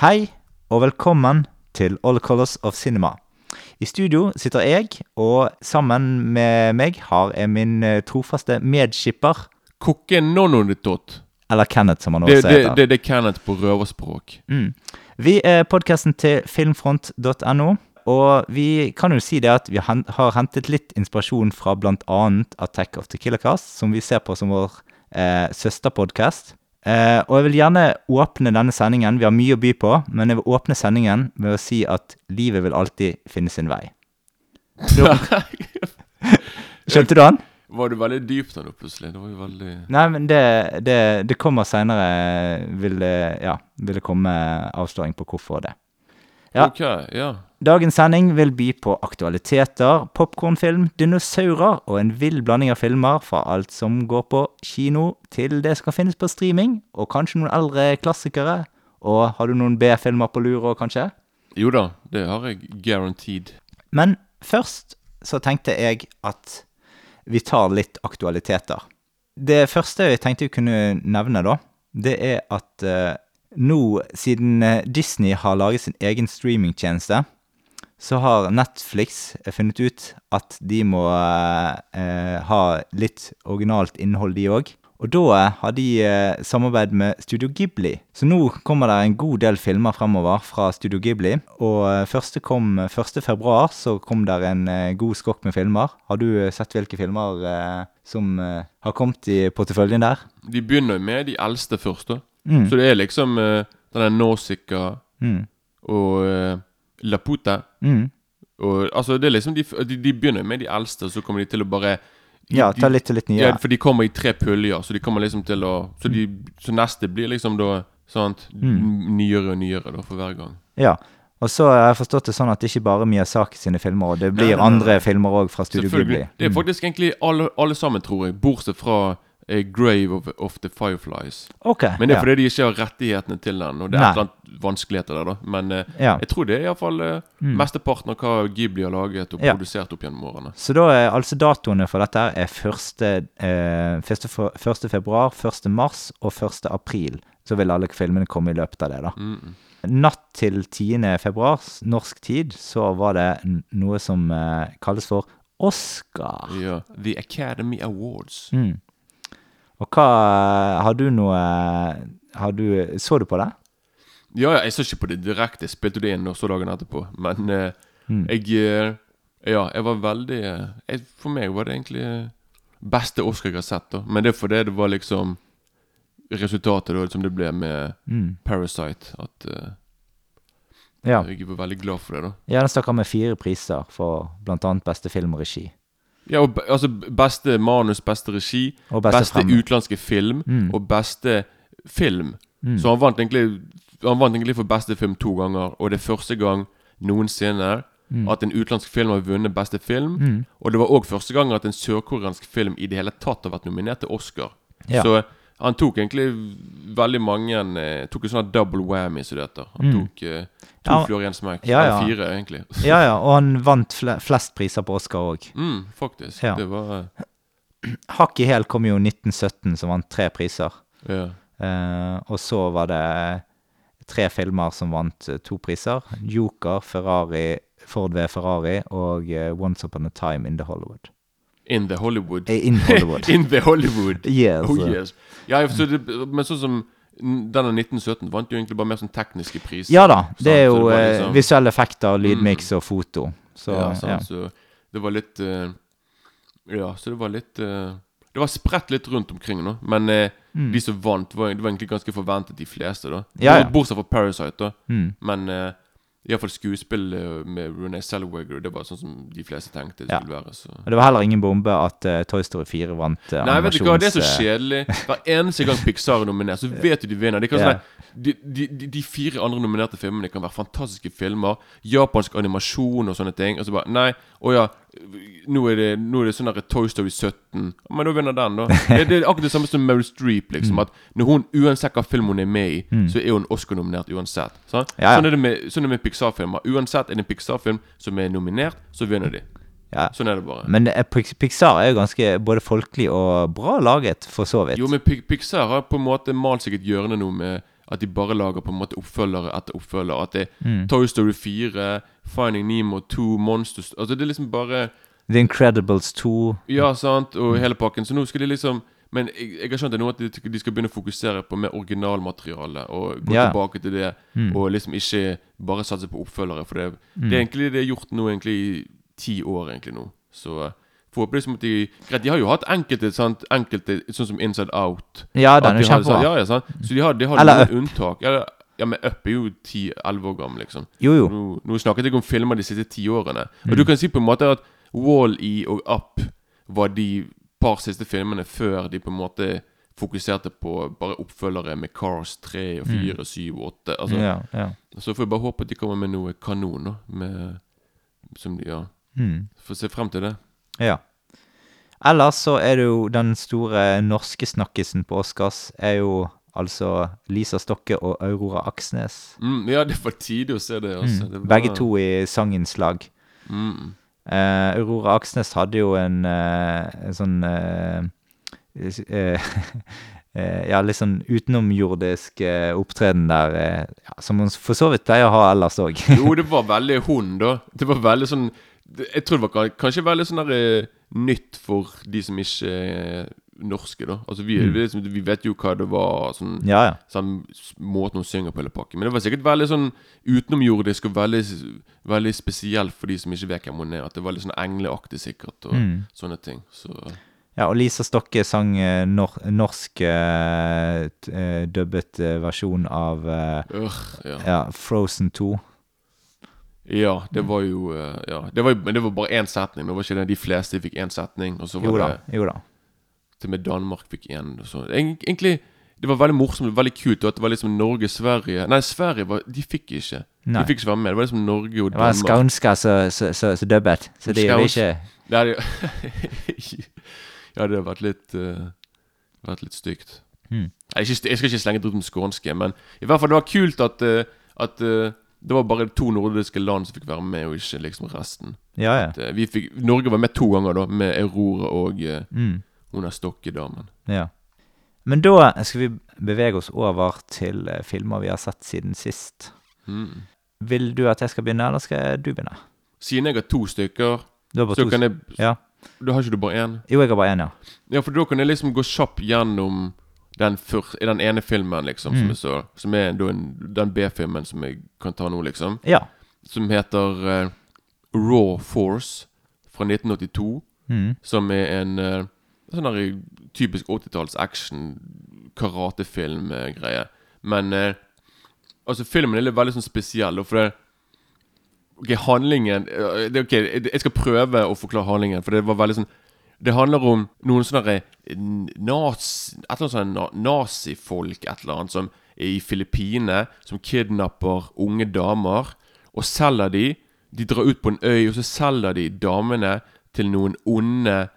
Hei og velkommen til All Colors of Cinema. I studio sitter jeg, og sammen med meg har jeg min eh, trofaste medskipper, Kokenononitot. eller Kenneth som han også det, heter. det, det er Kenneth på røverspråk. Mm. Vi er podkasten til filmfront.no, og vi kan jo si det at vi har hentet litt inspirasjon fra bl.a. Attack of the Killer Cast, som vi ser på som vår eh, søsterpodkast. Eh, og jeg vil gjerne åpne denne sendingen, vi har mye å by på, men jeg vil åpne sendingen med å si at livet vil alltid finne sin vei. Skjønte du den? Var du veldig dypt nå plutselig? Det var jo veldig Nei, men det, det, det kommer seinere. Vil, det- ja, vil det komme avsløring på hvorfor det. Ja. Ok, ja. Dagens sending vil by på aktualiteter, popkornfilm, dinosaurer og en vill blanding av filmer fra alt som går på kino til det som kan finnes på streaming, og kanskje noen eldre klassikere. Og har du noen B-filmer på lur òg, kanskje? Jo da, det har jeg guaranteed. Men først så tenkte jeg at vi tar litt aktualiteter. Det første jeg tenkte jeg kunne nevne, da, det er at eh, nå, siden eh, Disney har laget sin egen streamingtjeneste, så har Netflix eh, funnet ut at de må eh, ha litt originalt innhold, de òg. Og da har de samarbeid med Studio Ghibli. Så nå kommer det en god del filmer fremover fra Studio Ghibli. Og første kom 1. februar, så kom det en god skokk med filmer. Har du sett hvilke filmer som har kommet i porteføljen der? De begynner med de eldste først, da. Mm. Så det er liksom uh, denne Nausicaa Mm. og uh, Laputa. Mm. Og altså, det er liksom de, de, de begynner med de eldste, og så kommer de til å bare de, Ja, ta litt og litt nye. Ja, for de kommer i tre puljer, så de kommer liksom til å Så, de, så neste blir liksom da sant, Mm. nyere og nyere da for hver gang. Ja. Og så har jeg forstått det sånn at det ikke bare Miyazaki sine filmer, og det blir Nei, nei, nei, andre filmer òg fra Studio Ghibli. Det er faktisk egentlig alle, alle sammen, tror jeg, bortsett fra eh, Grave of, of the Fireflies. Ok. Men det er ja. fordi de ikke har rettighetene til den, og det er Nei. et eller annet vanskeligheter der, da. Men eh, ja. jeg tror det er iallfall uh, Mm. mesteparten av hva Ghibli har laget og Ja. produsert opp gjennom årene. Så da er altså datoene for dette her er 1. Eh, 1. februar, 1. mars og 1. april. Så vil alle filmene komme i løpet av det, da. Mm -mm. Natt til 10. februar, norsk tid, så var det noe som eh, kalles for Oscar. Ja. The Academy Awards. Mm. Og hva Har du noe Har du Så du på det? Ja, ja, jeg så ikke på det direkte. Jeg spilte det inn og så dagen etterpå. Men eh, Mm. jeg eh, Ja, jeg var veldig eh, jeg, For meg var det egentlig eh, beste Oscar jeg har sett. da Men det er fordi det var liksom resultatet da som det ble med Mm. Parasite. At eh, Ja. jeg var veldig glad for det. da ja, den stakk av med fire priser for bl.a. beste film og regi. Ja, og altså Beste manus, beste regi, Og beste, beste, utenlandske film Mm. og beste film. Mm. Så han vant egentlig Han vant egentlig for beste film to ganger, og det er første gang noensinne Mm. at en utenlandsk film har vunnet beste film. Mm. Og det var òg første gang at en sørkoreansk film i det hele tatt har vært nominert til Oscar. Ja. Så han tok egentlig veldig mange eh, Tok en sånn double whammy, som det heter. Han Mm. tok eh, to Ja. smekk. Ja, ja. Eller fire, egentlig. Ja, ja, og han vant fl flest priser på Oscar òg. Mm, faktisk. Ja. Det var eh, Hakk i hæl kom jo 1917, som vant tre priser. Ja. Eh, og så var det tre filmer som vant eh, to priser. Joker, Ferrari, Ford v Ferrari og eh, Once Upon a Time in the Hollywood. In the Hollywood. Eh, In Hollywood. In the Hollywood. yes. Oh yes. Ja, så det, men sånn som denne 1917 vant jo egentlig bare mer sånn tekniske priser. Ja da. Det er jo det eh, liksom- visuelle effekter, lydmiks og foto. Så ja, ja. så det var litt eh, Ja, så det var litt Det var spredt litt rundt omkring nå, men Mm. de som vant, var, det var egentlig ganske forventet, de fleste, da. Ja, ja. Bortsett fra Parasite, da. Mm. Men iallfall skuespill eh, med Renee Zellweger, det var sånn som de fleste tenkte det Ja. skulle være. Så. Og det var heller ingen bombe at uh, Toy Story 4 vant uh, Nei, vet du hva, det er så kjedelig. Hver eneste gang Pixar er nominert, så vet du de vinner. De, kan Ja. sånn, de, de, de, de fire andre nominerte filmene kan være fantastiske filmer. Japansk animasjon og sånne ting. Og så bare Nei, å ja, nå er det, nå er det sånn Toy Story 17. Men da vinner den, da. Det, det er akkurat det samme som Meryl Streep. Liksom Mm. At når hun, Uansett hva film hun er med i, så er hun Oscar-nominert uansett. Sant? Ja, ja. Sånn er det med, sånn med Pixar-filmer. Uansett er det en Pixar-film som er nominert, så vinner de. Ja. Sånn er det bare. Men eh, Pixar er jo ganske både folkelig og bra laget, for så vidt. Jo, men Pixar har på en måte malt seg et hjørne nå med At de bare lager på en måte oppfølgere etter oppfølgere. At det er Mm. Toy Story 4, Finding Nemo 2, Monsters Altså det er liksom bare The Incredibles 2. Ja, sant, og Mm. hele pakken. Så nå skal de liksom Men jeg, jeg har skjønt det nå at de, de skal begynne å fokusere på mer originalmateriale. Og gå Ja. tilbake til det. Mm. Og liksom ikke bare satse på oppfølgere. For det, Mm. det er egentlig det er gjort nå egentlig i ti år egentlig nå. Så får liksom at de Greit, de har jo hatt enkelte, sant, enkelte sånn som Inside Out. Ja, den er kjempebra. Ja, ja, sant. Så de har, de har Eller noen unntak. Ja, ja, men Up er jo 10-11 år gammel, liksom. Jo, jo. Nå, nå snakket jeg om filmer de siste ti årene. Mm. Og du kan si på en måte at Wall-E og Up var de par siste filmene før de på en måte fokuserte på bare oppfølgere med Cars 3 og 4, 7 og 8. Altså, Mm. Ja, ja. Så får jeg bare håpe at de kommer med noe kanon. Med, som de, ja. Mm. Får se frem til det. Ja. Ellers så er det jo den store norske snakkisen på Oscars er jo altså Lisa Stokke og Aurora Aksnes. Mm, ja, det var tidlig å se det. Altså. Mm. Det var, Begge to i sanginnslag. Mm. Uh, Aurora Aksnes hadde jo en, uh, en sånn eh, Ja, litt sånn utenomjordisk opptreden der, ja, som hun for så vidt pleier å ha ellers òg. Jo, det var veldig hun, da. Det var veldig sånn Jeg tror det var kanskje veldig sånn der eh, nytt for de som ikke er norske, da. Altså vi, Mm. vi, liksom- vi vet jo hva det var, sånn, ja, ja. sånn måten hun synger på hele pakken. Men det var sikkert veldig sånn utenomjordisk og veldig, veldig spesielt for de som ikke vet hvem hun er. At det var litt sånn engleaktig, sikkert, og Mm. sånne ting. Så Ja, og Lisa Stokke sang eh, nor norsk uh, dubbet versjon av uh, øh, ja. ja, Frozen 2. ja, det var jo eh, Ja, det var, men det var bare én setning. Det var ikke det de fleste fikk én setning. Og så var Jo da. det Jo da. til og med Danmark fikk én. og Egentlig Det var veldig morsomt veldig kult. At det var liksom Norge, Sverige Nei, Sverige var, de fikk ikke. Nei. De fikk ikke være med. Det var liksom Norge og Danmark. Det var skånska som dubbet, så de gjorde ikke Ja, det, ja, det har vært litt uh, Vært litt stygt. Hmm. Jeg, jeg skal ikke slenge dritt om skånske, men i hvert fall det var kult at, uh, at eh, det var bare to nordiske land som fikk være med, og ikke liksom resten. Ja, ja. At, eh, vi fikk, Norge var med to ganger, da, med Aurora og uh, Mm. hun der Stokke-damen. Ja. Men da skal vi bevege oss over til uh, filmer vi har sett siden sist. Mm. Vil du at jeg skal begynne, eller skal du begynne? Siden jeg har to stykker, Du har så to kan jeg Ja. Da har ikke du bare én? Jo, jeg har bare én, ja. Ja, for da kan jeg liksom gå kjapt gjennom den, fyr- den ene filmen, liksom, som Mm. jeg så. Som er den, den B-filmen som jeg kan ta nå, liksom. Ja. Som heter uh, Raw Force fra 1982. Mm. Som er en uh, sånn der typisk 80-talls action karatefilm-greie. Men uh, altså filmen er litt veldig sånn spesiell. For det Ok, handlingen det, Ok, Jeg skal prøve å forklare handlingen, for det var veldig sånn Det handler om noen sånne eh, nas, Et eller annet sånn nazifolk et eller annet som er i Filippinene, som kidnapper unge damer og selger de. De drar ut på en øy, og så selger de damene til noen onde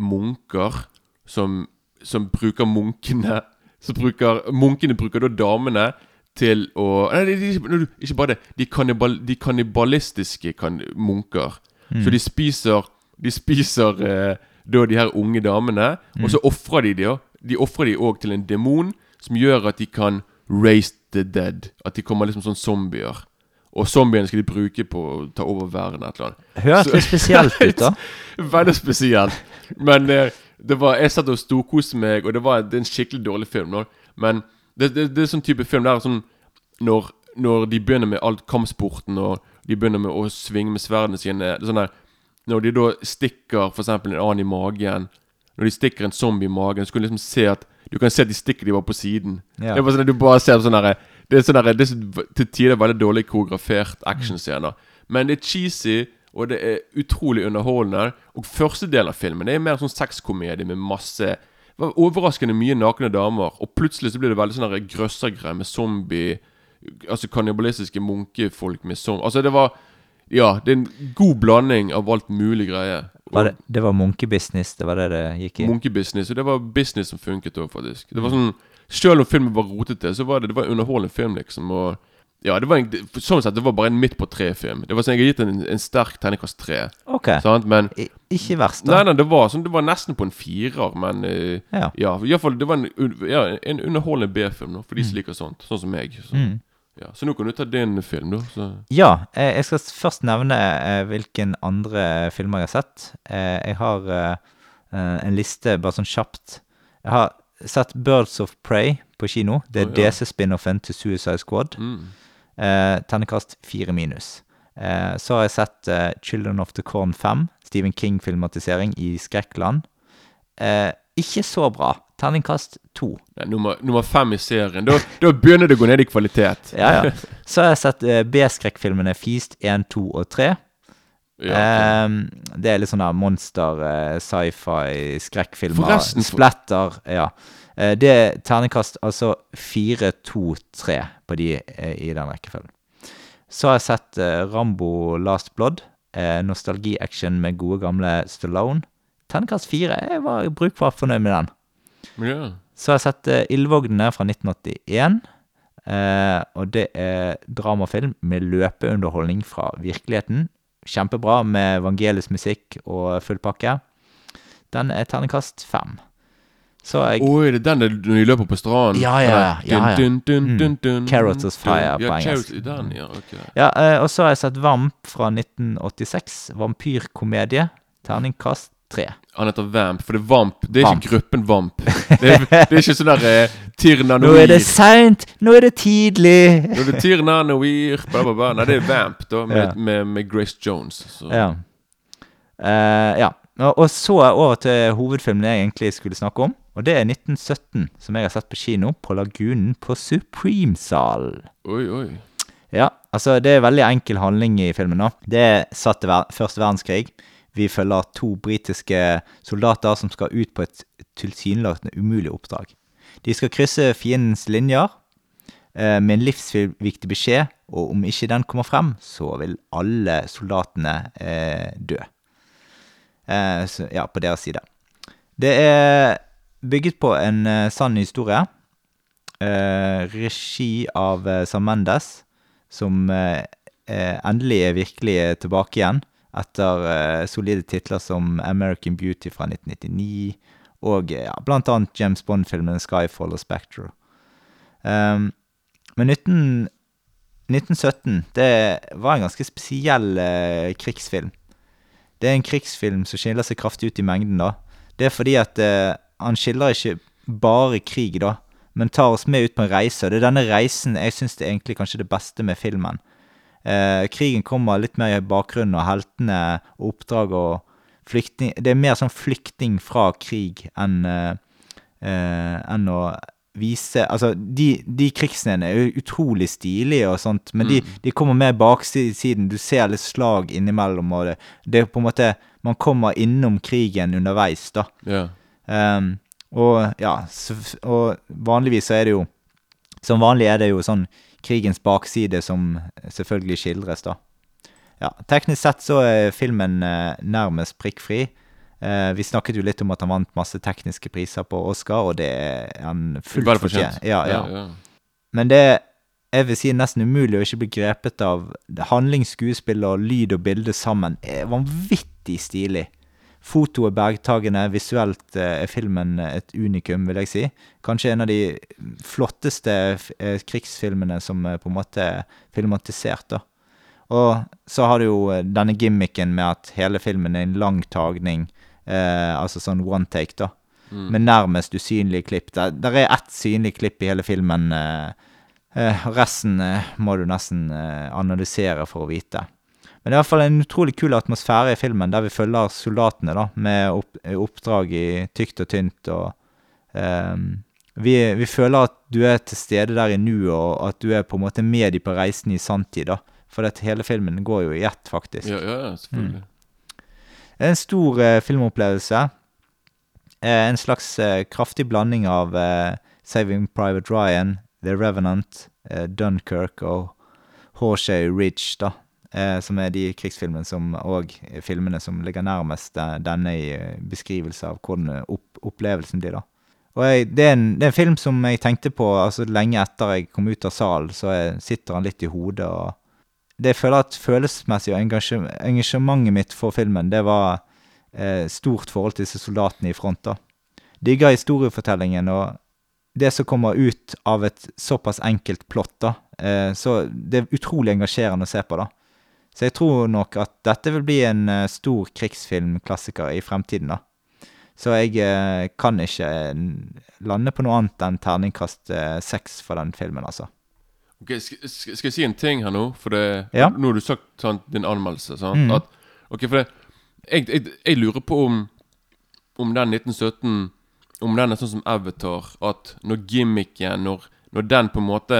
munker som, som bruker munkene Som bruker Munkene bruker da damene til å Nei, de, de, ikke bare det. De, kannibal, de kannibalistiske kan, munker. Så de spiser De spiser eh, da de her unge damene, og så ofrer de dem. de ofrer de òg til en demon som gjør at de kan raise the dead. At de kommer liksom sånn zombier. Og zombiene skal de bruke på å ta over verden. et eller annet Høres litt spesielt ut, da. Veldig spesielt. Men eh, det var, jeg satt og storkoste meg, og det var det en skikkelig dårlig film. Nå. Men det, det, det er sånn type film der sånn når, når de begynner med alt kampsporten, og de begynner med å svinge med sverdene sine det er sånn der, Når de da stikker eksempel en annen i magen Når de stikker en zombie i magen, så kan du liksom se at Du kan se at de stikker de bare på siden. Ja. Det er bare sånn at du bare ser sånn herre Det er sånn herre Det er til tider veldig dårlig koreografert actionscener. Men det er cheesy, og det er utrolig underholdende. Og første del av filmen Det er mer sånn sexkomedie med masse det var Overraskende mye nakne damer. Og plutselig så blir det veldig sånn grøssergreier med zombie Altså kannibalistiske munkefolk med zombie Altså det var Ja, det er en god blanding av alt mulig greie. Var det, det var munkebusiness, det var det det gikk i? Munkebusiness. Og det var business som funket òg, faktisk. Det var sånn Selv om filmen var rotete, så var det Det var en underholdende film, liksom. Og Ja, det var en, sånn sett, det var bare en midt på tre-film. Det var sånn, Jeg har gitt en, en sterk terningkast tre. Ok. Sant? Men I, ikke verst, da. nei, det var sånn Det var nesten på en firer, men uh, Ja. Ja, fall det var en, ja, en underholdende B-film, for de som liker sånt. Sånn som meg. Så, Mm. Ja. så nå kan du ta din film, da. Så. Ja, eh, jeg skal først nevne eh, hvilken andre filmer jeg har sett. Eh, jeg har en liste, bare sånn kjapt. Jeg har sett Birds of Prey på kino. Det er oh, ja. DC-spin-offen til Suicide Squad. Mm. Eh, Ternekast fire minus. Eh, så har jeg sett Children of the Corn 5, Stephen King-filmatisering i skrekkland. Eh, ikke så bra. Terningkast to. Nummer, nummer fem i serien. Da, da begynner det å gå ned i kvalitet. Ja, ja. Så har jeg sett uh, B-skrekkfilmene Feast 1, 2 og 3. Ja. um, det er litt sånn der monster, uh, sci-fi, skrekkfilmer. Forresten, for- Splatter, ja. Uh, det er terningkast altså fire, to, tre på de i den rekkefølgen. Så har jeg sett Rambo Last Blood. Nostalgi-action med gode, gamle Stallone. Terningkast fire. Jeg var brukbart fornøyd med den. Ja. Så har jeg sett uh, Ildvognene fra 1981. Uh, og det er dramafilm med løpeunderholdning fra virkeligheten. Kjempebra med evangelisk musikk og full pakke. Den er terningkast fem. Så jeg Oi, det er den når de løper på stranden? Ja, ja, ja, ja. Dun, dun, Mm. dun, Carrots of Fire på engelsk. Den, ja, okay. Ja, uh, og så har jeg sett Vamp fra 1986. Vampyrkomedie. Terningkast tre. Han heter Vamp, for det er Vamp. Det er Vamp. ikke gruppen Vamp. Det er, det er ikke sånn der eh, Tirnanoir. Nå er det seint! Nå er det tidlig! Nå er det Tirnanoir, bla, bla, bla. Nei, det er Vamp, da, med, Ja. med, med Grace Jones. Så. Ja. Uh, ja. Og, og så over til hovedfilmen jeg egentlig skulle snakke om. Og det er 1917, som jeg har sett på kino på Lagunen på Supreme-salen. Oi, oi. Ja, altså det er veldig enkel handling i filmen nå. Det er satt til ver første verdenskrig. Vi følger to britiske soldater som skal ut på et tilsynelatende umulig oppdrag. De skal krysse fiendens linjer eh, med en livsviktig beskjed, og om ikke den kommer frem, så vil alle soldatene eh, dø. Eh, så, ja, på deres side. Det er bygget på en eh, sann historie. Eh, regi av eh, Sam Mendes, som endelig er virkelig tilbake igjen etter eh, solide titler som American Beauty fra 1999 og eh, ja, blant annet James Bond-filmene Skyfall og Spectre. Um, men 19, 1917, det var en ganske spesiell eh, krigsfilm. Det er en krigsfilm som skiller seg kraftig ut i mengden, da. Det er fordi at eh, han skiller ikke bare krig, da, men tar oss med ut på en reise. Og det er denne reisen jeg syns er egentlig kanskje det beste med filmen. Eh, krigen kommer litt mer i bakgrunnen, og heltene og oppdrag og flyktning Det er mer sånn flykting fra krig enn eh, eh, enn å vise Altså, de, de krigsscenene er jo utrolig stilige og sånt, men de, de kommer mer baksiden. Du ser litt slag innimellom, og det, det er på en måte Man kommer innom krigen underveis, da. Yeah. Ehm, og ja, og vanligvis så er det jo Som vanlig er det jo sånn krigens bakside som selvfølgelig skildres, da. Ja, teknisk sett så er filmen eh, nærmest prikkfri. Eh, vi snakket jo litt om at han vant masse tekniske priser på Oscar, og det er han fullt Vel fortjent. fortjent. Ja, ja. ja. Men det er, jeg vil si, nesten umulig å ikke bli grepet av handling, skuespill og lyd og bilde sammen. er vanvittig stilig. Fotoet er bergtagende, visuelt eh, er filmen et unikum, vil jeg si. Kanskje en av de flotteste eh, krigsfilmene som er på en måte er filmatisert, da. Og så har du jo eh, denne gimmicken med at hele filmen er en lang tagning, eh, altså sånn one take, da. Med nærmest usynlige klipp. Der, der er ett synlig klipp i hele filmen. Eh, eh, resten eh, må du nesten eh, analysere for å vite. Men det er i hvert fall en utrolig kul atmosfære i filmen, der vi følger soldatene da, med opp, oppdrag i tykt og tynt. og ehm, vi, vi føler at du er til stede der i nuet, og at du er på en måte med de på reisen i sanntid. da. For at hele filmen går jo i ett, faktisk. Ja, ja, selvfølgelig. Er en stor eh, filmopplevelse. Eh, en slags eh, kraftig blanding av eh, Saving Private Ryan, The Revenant, eh, Dunkerque og Horseshoe Ridge, da. Eh, som er de krigsfilmene som, og filmene som ligger nærmest eh, denne i eh, beskrivelse av hvordan opp, opplevelsen blir, da. Og jeg, det, er en, det er en film som jeg tenkte på altså, lenge etter jeg kom ut av salen, så jeg sitter han litt i hodet. og Det jeg føler at følelsesmessig og engasjementet mitt for filmen, det var eh, stort forhold til disse soldatene i front. da. Digger historiefortellingen og det som kommer ut av et såpass enkelt plott. da. Eh, så det er utrolig engasjerende å se på. da. Så jeg tror nok at dette vil bli en eh, stor krigsfilmklassiker i fremtiden. da. Så jeg eh, kan ikke eh, lande på noe annet enn terningkast seks for den filmen, altså. Ok, skal, jeg si en ting her nå? For det, Ja. Nå har du sagt sant, din anmeldelse. Sant? Mm. At, ok, for det, jeg, jeg, jeg lurer på om Om den 1917 Om den er sånn som Avatar. At når gimmicken Når, når den på en måte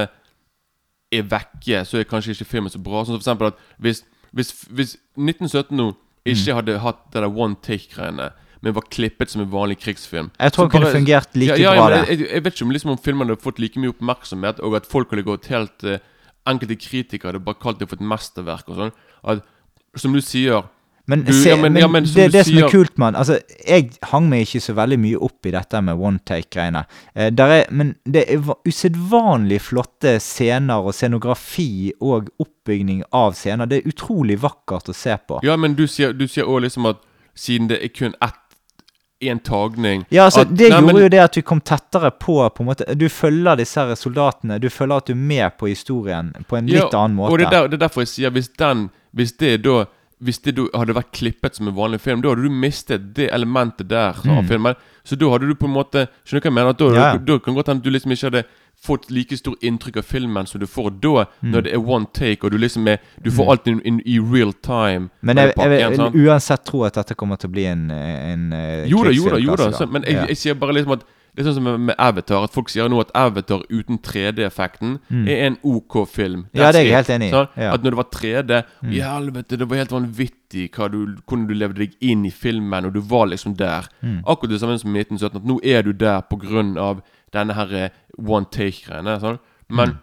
er vekke, så er kanskje ikke filmen så bra. Sånn som for eksempel at hvis, hvis, hvis 1917 nå ikke Mm. hadde hatt det der one take-greiene, men var klippet som en vanlig krigsfilm Jeg tror det den kunne fungert like ja, ja, bra, det. jeg, jeg vet ikke om, liksom, om filmen hadde fått like mye oppmerksomhet, og at folk hadde gått helt uh, Enkelte kritikere hadde bare kalt det for et mesterverk og sånn. At, som du sier Men, se, ja, men- ja, men det, det som er kult med altså, Jeg hang meg ikke så veldig mye opp i dette med one take-greiene. Eh, er- men det er va- usedvanlig flotte scener og scenografi og oppbygning av scener. Det er utrolig vakkert å se på. Ja, men du sier òg liksom at siden det er kun ett én tagning Ja, altså, at- Det Nei, gjorde men- jo det at du kom tettere på. på en måte Du følger disse her soldatene. Du føler at du er med på historien på en litt annen måte. Og det er, der, det er derfor jeg sier Hvis den Hvis det da Hvis det hadde vært klippet som en vanlig film, da hadde du mistet det elementet der av filmen. Så da hadde du på en måte Skjønner du hva jeg mener? Da, yeah. Ja. da kan godt hende at du liksom ikke hadde fått like stort inntrykk av filmen som du får da, Mm. når det er one take, og du liksom er Du får alt in, in, i real time. Men jeg, jeg, jeg, vil uansett tro at dette kommer til å bli en, en en Jo da, jo da, jo da. Men jeg, jeg sier bare liksom at Det er sånn som med, Avatar. At folk sier nå at Avatar uten 3D-effekten er en OK film. That's Ja, det er jeg helt enig i. Sånn? Ja. Mm. At når det var 3D I helvete, det var helt vanvittig hva du, hvordan du levde deg inn i filmen, og du var liksom der. Mm. Akkurat det samme som i 1917. At nå er du der på grunn av denne her eh, one take-greiene. Sånn. Men Mm.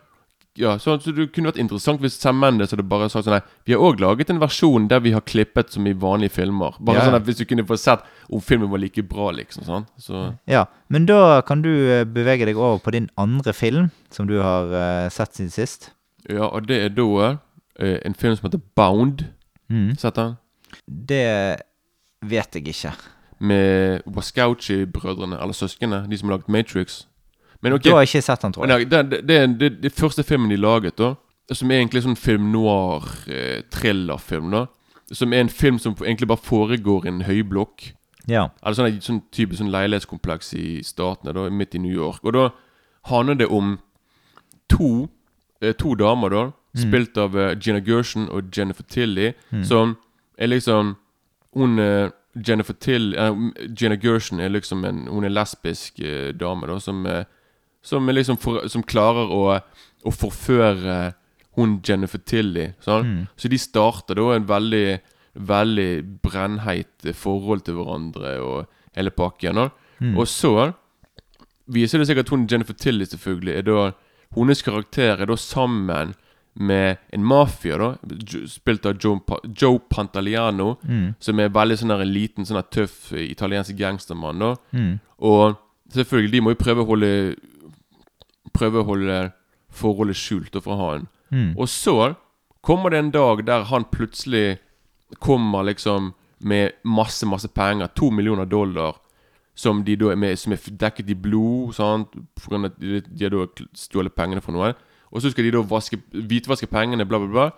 Ja, så, så det kunne vært interessant hvis Sam Mendes hadde bare sagt sånn Nei, vi har òg laget en versjon der vi har klippet som i vanlige filmer. Bare Ja, ja. sånn at Hvis du kunne få sett om filmen var like bra, liksom. Sånn. Så Ja, men da kan du eh, bevege deg over på din andre film, som du har uh, sett siden sist. Ja, og det er da uh, en film som heter Bound. Mm. Sett den? Det vet jeg ikke. Med Waskauchi-brødrene, eller søsknene. De som har laget Matrix. Men ok, Du har ikke sett den, tror jeg. Nei, det, det, det det, det første filmen de laget, da. Som er egentlig sånn film noir, eh, da. Som er en film som egentlig bare foregår i en høyblokk. Ja. Eller sånn, sånn type sånn leilighetskompleks i statene, da, midt i New York. Og da handler det om to, eh, to damer, da. Spilt av eh, Gina Gershon og Jennifer Tilly. Som er liksom Hun eh, Jennifer Tilly eh, Gina Gershon er liksom en Hun er lesbisk eh, dame, da, som eh, Som liksom for, Som klarer å, å forføre hun Jennifer Tilly. Sånn? Så de starter da en veldig Veldig brennheit forhold til hverandre og hele pakken. Mm. Og så viser det seg at hun Jennifer Tilly selvfølgelig er da Hennes karakter er da sammen med en mafia, da spilt av Joe, Joe Pantaliano, som er veldig sånn en liten, sånn tøff eh, italiensk gangstermann. da Mm. Og selvfølgelig, de må jo prøve å holde Prøve å holde forholdet skjult overfor for han. Mm. Og så kommer det en dag der han plutselig kommer liksom med masse, masse penger. To millioner dollar. Som de da er med Som er dekket i blod. Sant? Av at de, de har da stjålet pengene fra noen. Og så skal de da vaske, hvitvaske pengene, bla, bla, bla.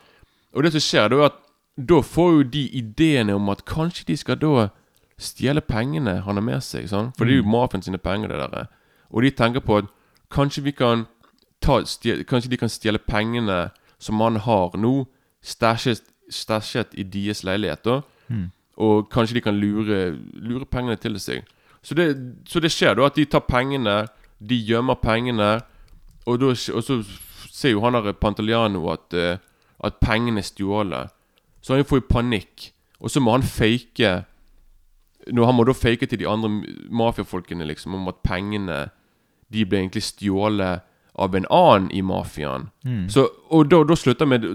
Og det som skjer, da er at da får jo de ideene om at kanskje de skal da stjele pengene han har med seg. Sant? For det er jo mafiaen sine penger, det der. Og de tenker på at kanskje vi kan ta, stjel, Kanskje de kan stjele pengene som han har nå, stasjet, stasjet i deres leilighet. da Og kanskje de kan lure, lure pengene til seg. Så det, så det skjer da at de tar pengene, de gjemmer pengene, og, da, og så ser jo han der Pantaliano at, eh, at pengene er stjålet. Så han får jo panikk. Og så må han fake Når Han må da fake til de andre mafiafolkene liksom om at pengene De ble egentlig stjålet av en annen i mafiaen. Mm. Så, og da, da slutter med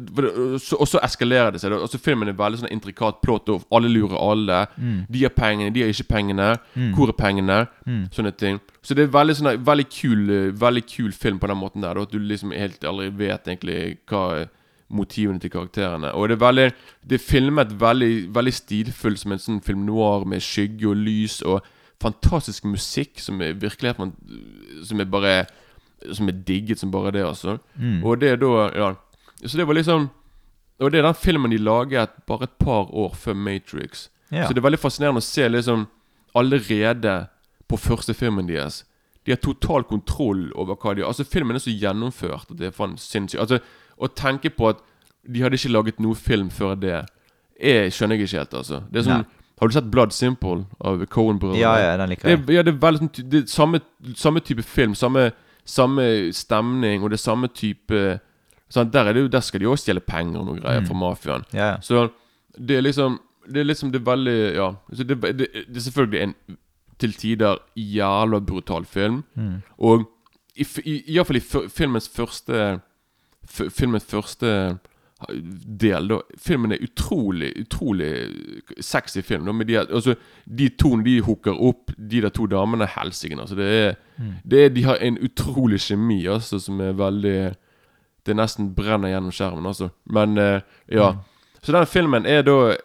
så, Og så eskalerer det seg. Og så Filmen er veldig sånn intrikat plott, og alle lurer alle. Mm. De har pengene, de har ikke pengene. Hvor er pengene? Mm. Sånne ting. Så det er veldig sånn veldig kul, veldig kul film på den måten der. At du liksom helt aldri vet egentlig hva motivene til karakterene. Og det er veldig Det er filmet veldig, veldig stilfullt som en sånn film noir med skygge og lys og fantastisk musikk som er virkelig Som er bare Som er digget som bare det, altså. Mm. Og det er da Ja. Så det var liksom Og det er den filmen de laget bare et par år før Matrix. Ja. Så det er veldig fascinerende å se liksom allerede på første filmen deres. De har total kontroll over hva de Altså Filmen er så gjennomført at det er faen sinnssykt. Altså Å tenke på at de hadde ikke laget noe film før det, er, skjønner jeg ikke helt, altså. Det er sånn Nei. Har du sett Blood Simple av Cohen-brødrene? Ja, ja, den liker Det jeg. er, ja, det er veldig sånn det er samme, samme type film, samme, samme stemning, og det er samme type sånn, der, er det jo, der skal de også stjele penger og noe greier fra mafiaen. Ja, ja. Så det er liksom Det er liksom det er veldig Ja. Så det, det, det er selvfølgelig en til tider jævla brutal film. Mm. Og i, f- i, i hvert fall i filmens første f Filmens første del, da. Filmen er utrolig, utrolig sexy film. Da, med de, altså, de to de hooker opp, de der to damene, helsike. Altså, det er, det er De har en utrolig kjemi, altså, som er veldig Det nesten brenner gjennom skjermen, altså. Men uh, ja. Så den filmen er da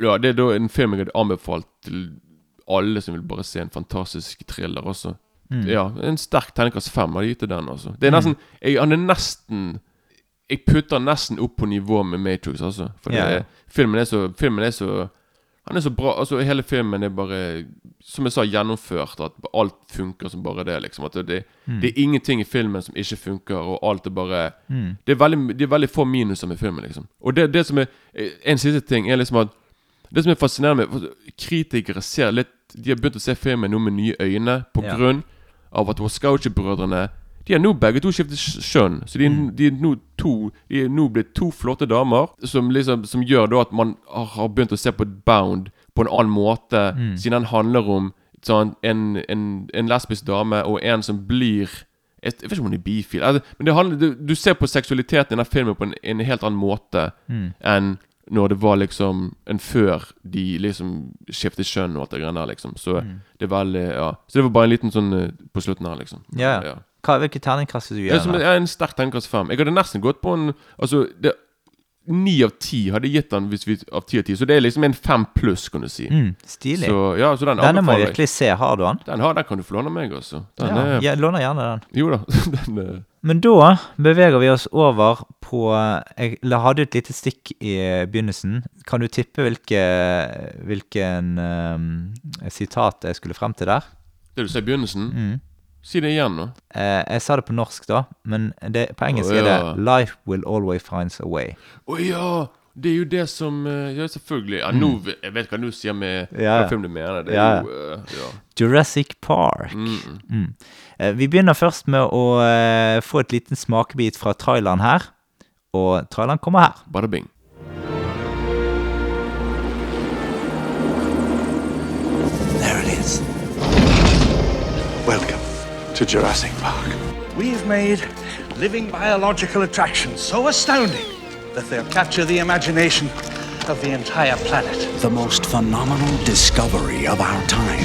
Ja, det er da en film jeg hadde anbefalt til alle som vil bare se en fantastisk thriller også. Ja, en sterk terningkast fem har de gitt til den, altså. Det er nesten jeg, Han er nesten Jeg putter nesten opp på nivå med Matrix, altså. For det, Ja, ja. filmen er så Filmen er så Han er så bra Altså, hele filmen er bare Som jeg sa, gjennomført. At alt funker som bare det, liksom. At det, mm. det er ingenting i filmen som ikke funker, og alt er bare Mm. det, er veldig, det er veldig få minuser med filmen, liksom. Og det, det som er En siste ting er liksom at Det som er fascinerende med Kritikere ser litt De har begynt å se filmen nå med nye øyne på Ja. grunn av at Wachowski-brødrene De har nå begge to skiftet skjønn. Så de, Mm. de, er nå to, de er nå blitt to flotte damer som liksom Som gjør da at man har, begynt å se på Bound på en annen måte, Mm. siden den handler om sånn, en, en, en lesbisk dame og en som blir jeg, jeg vet ikke om hun er bifil. Altså, men det handler, du, du ser på seksualiteten i den filmen på en, en helt annen måte Mm. enn når det var liksom En før de liksom skiftet kjønn og alt det greiene der, liksom. Så det er veldig Ja. Så det var bare en liten sånn eh, på slutten her, liksom. Mm. Ja, ja. Hva, hvilke terningkast du Det gi som, den? jeg er en sterk terningkast fem. Jeg hadde nesten gått på en Altså, det ni av ti hadde gitt den hvis vi av ti av ti. Så det er liksom en fem pluss, kan du si. Mm, stilig. Så ja, så den Denne må jeg virkelig se. Har du den? Den, har, den kan du få låne meg, altså. Den Ja, er jeg låner gjerne den. Jo da. den er Men da beveger vi oss over på Jeg hadde et lite stikk i begynnelsen. Kan du tippe hvilke, hvilken um, sitat jeg skulle frem til der? Det du sa i begynnelsen. Mm. Si det igjen, nå. Eh, jeg sa det på norsk, da, men det, på engelsk Å, er det 'Life will always finds a way'. Å ja! Det er jo det som eh, Ja, selvfølgelig. Ja, nå, jeg vet hva du sier med Mm. Ja, ja. hva film du mener. Det er Ja, ja. jo uh, ja. Jurassic Park. Mm, mm. Mm. Eh, vi begynner først med å eh, få et liten smakebit fra traileren her. Og traileren kommer her. Bada bing. To Jurassic Park. We've made living biological attractions so astounding that they'll capture the imagination of the entire planet. the most phenomenal discovery of our time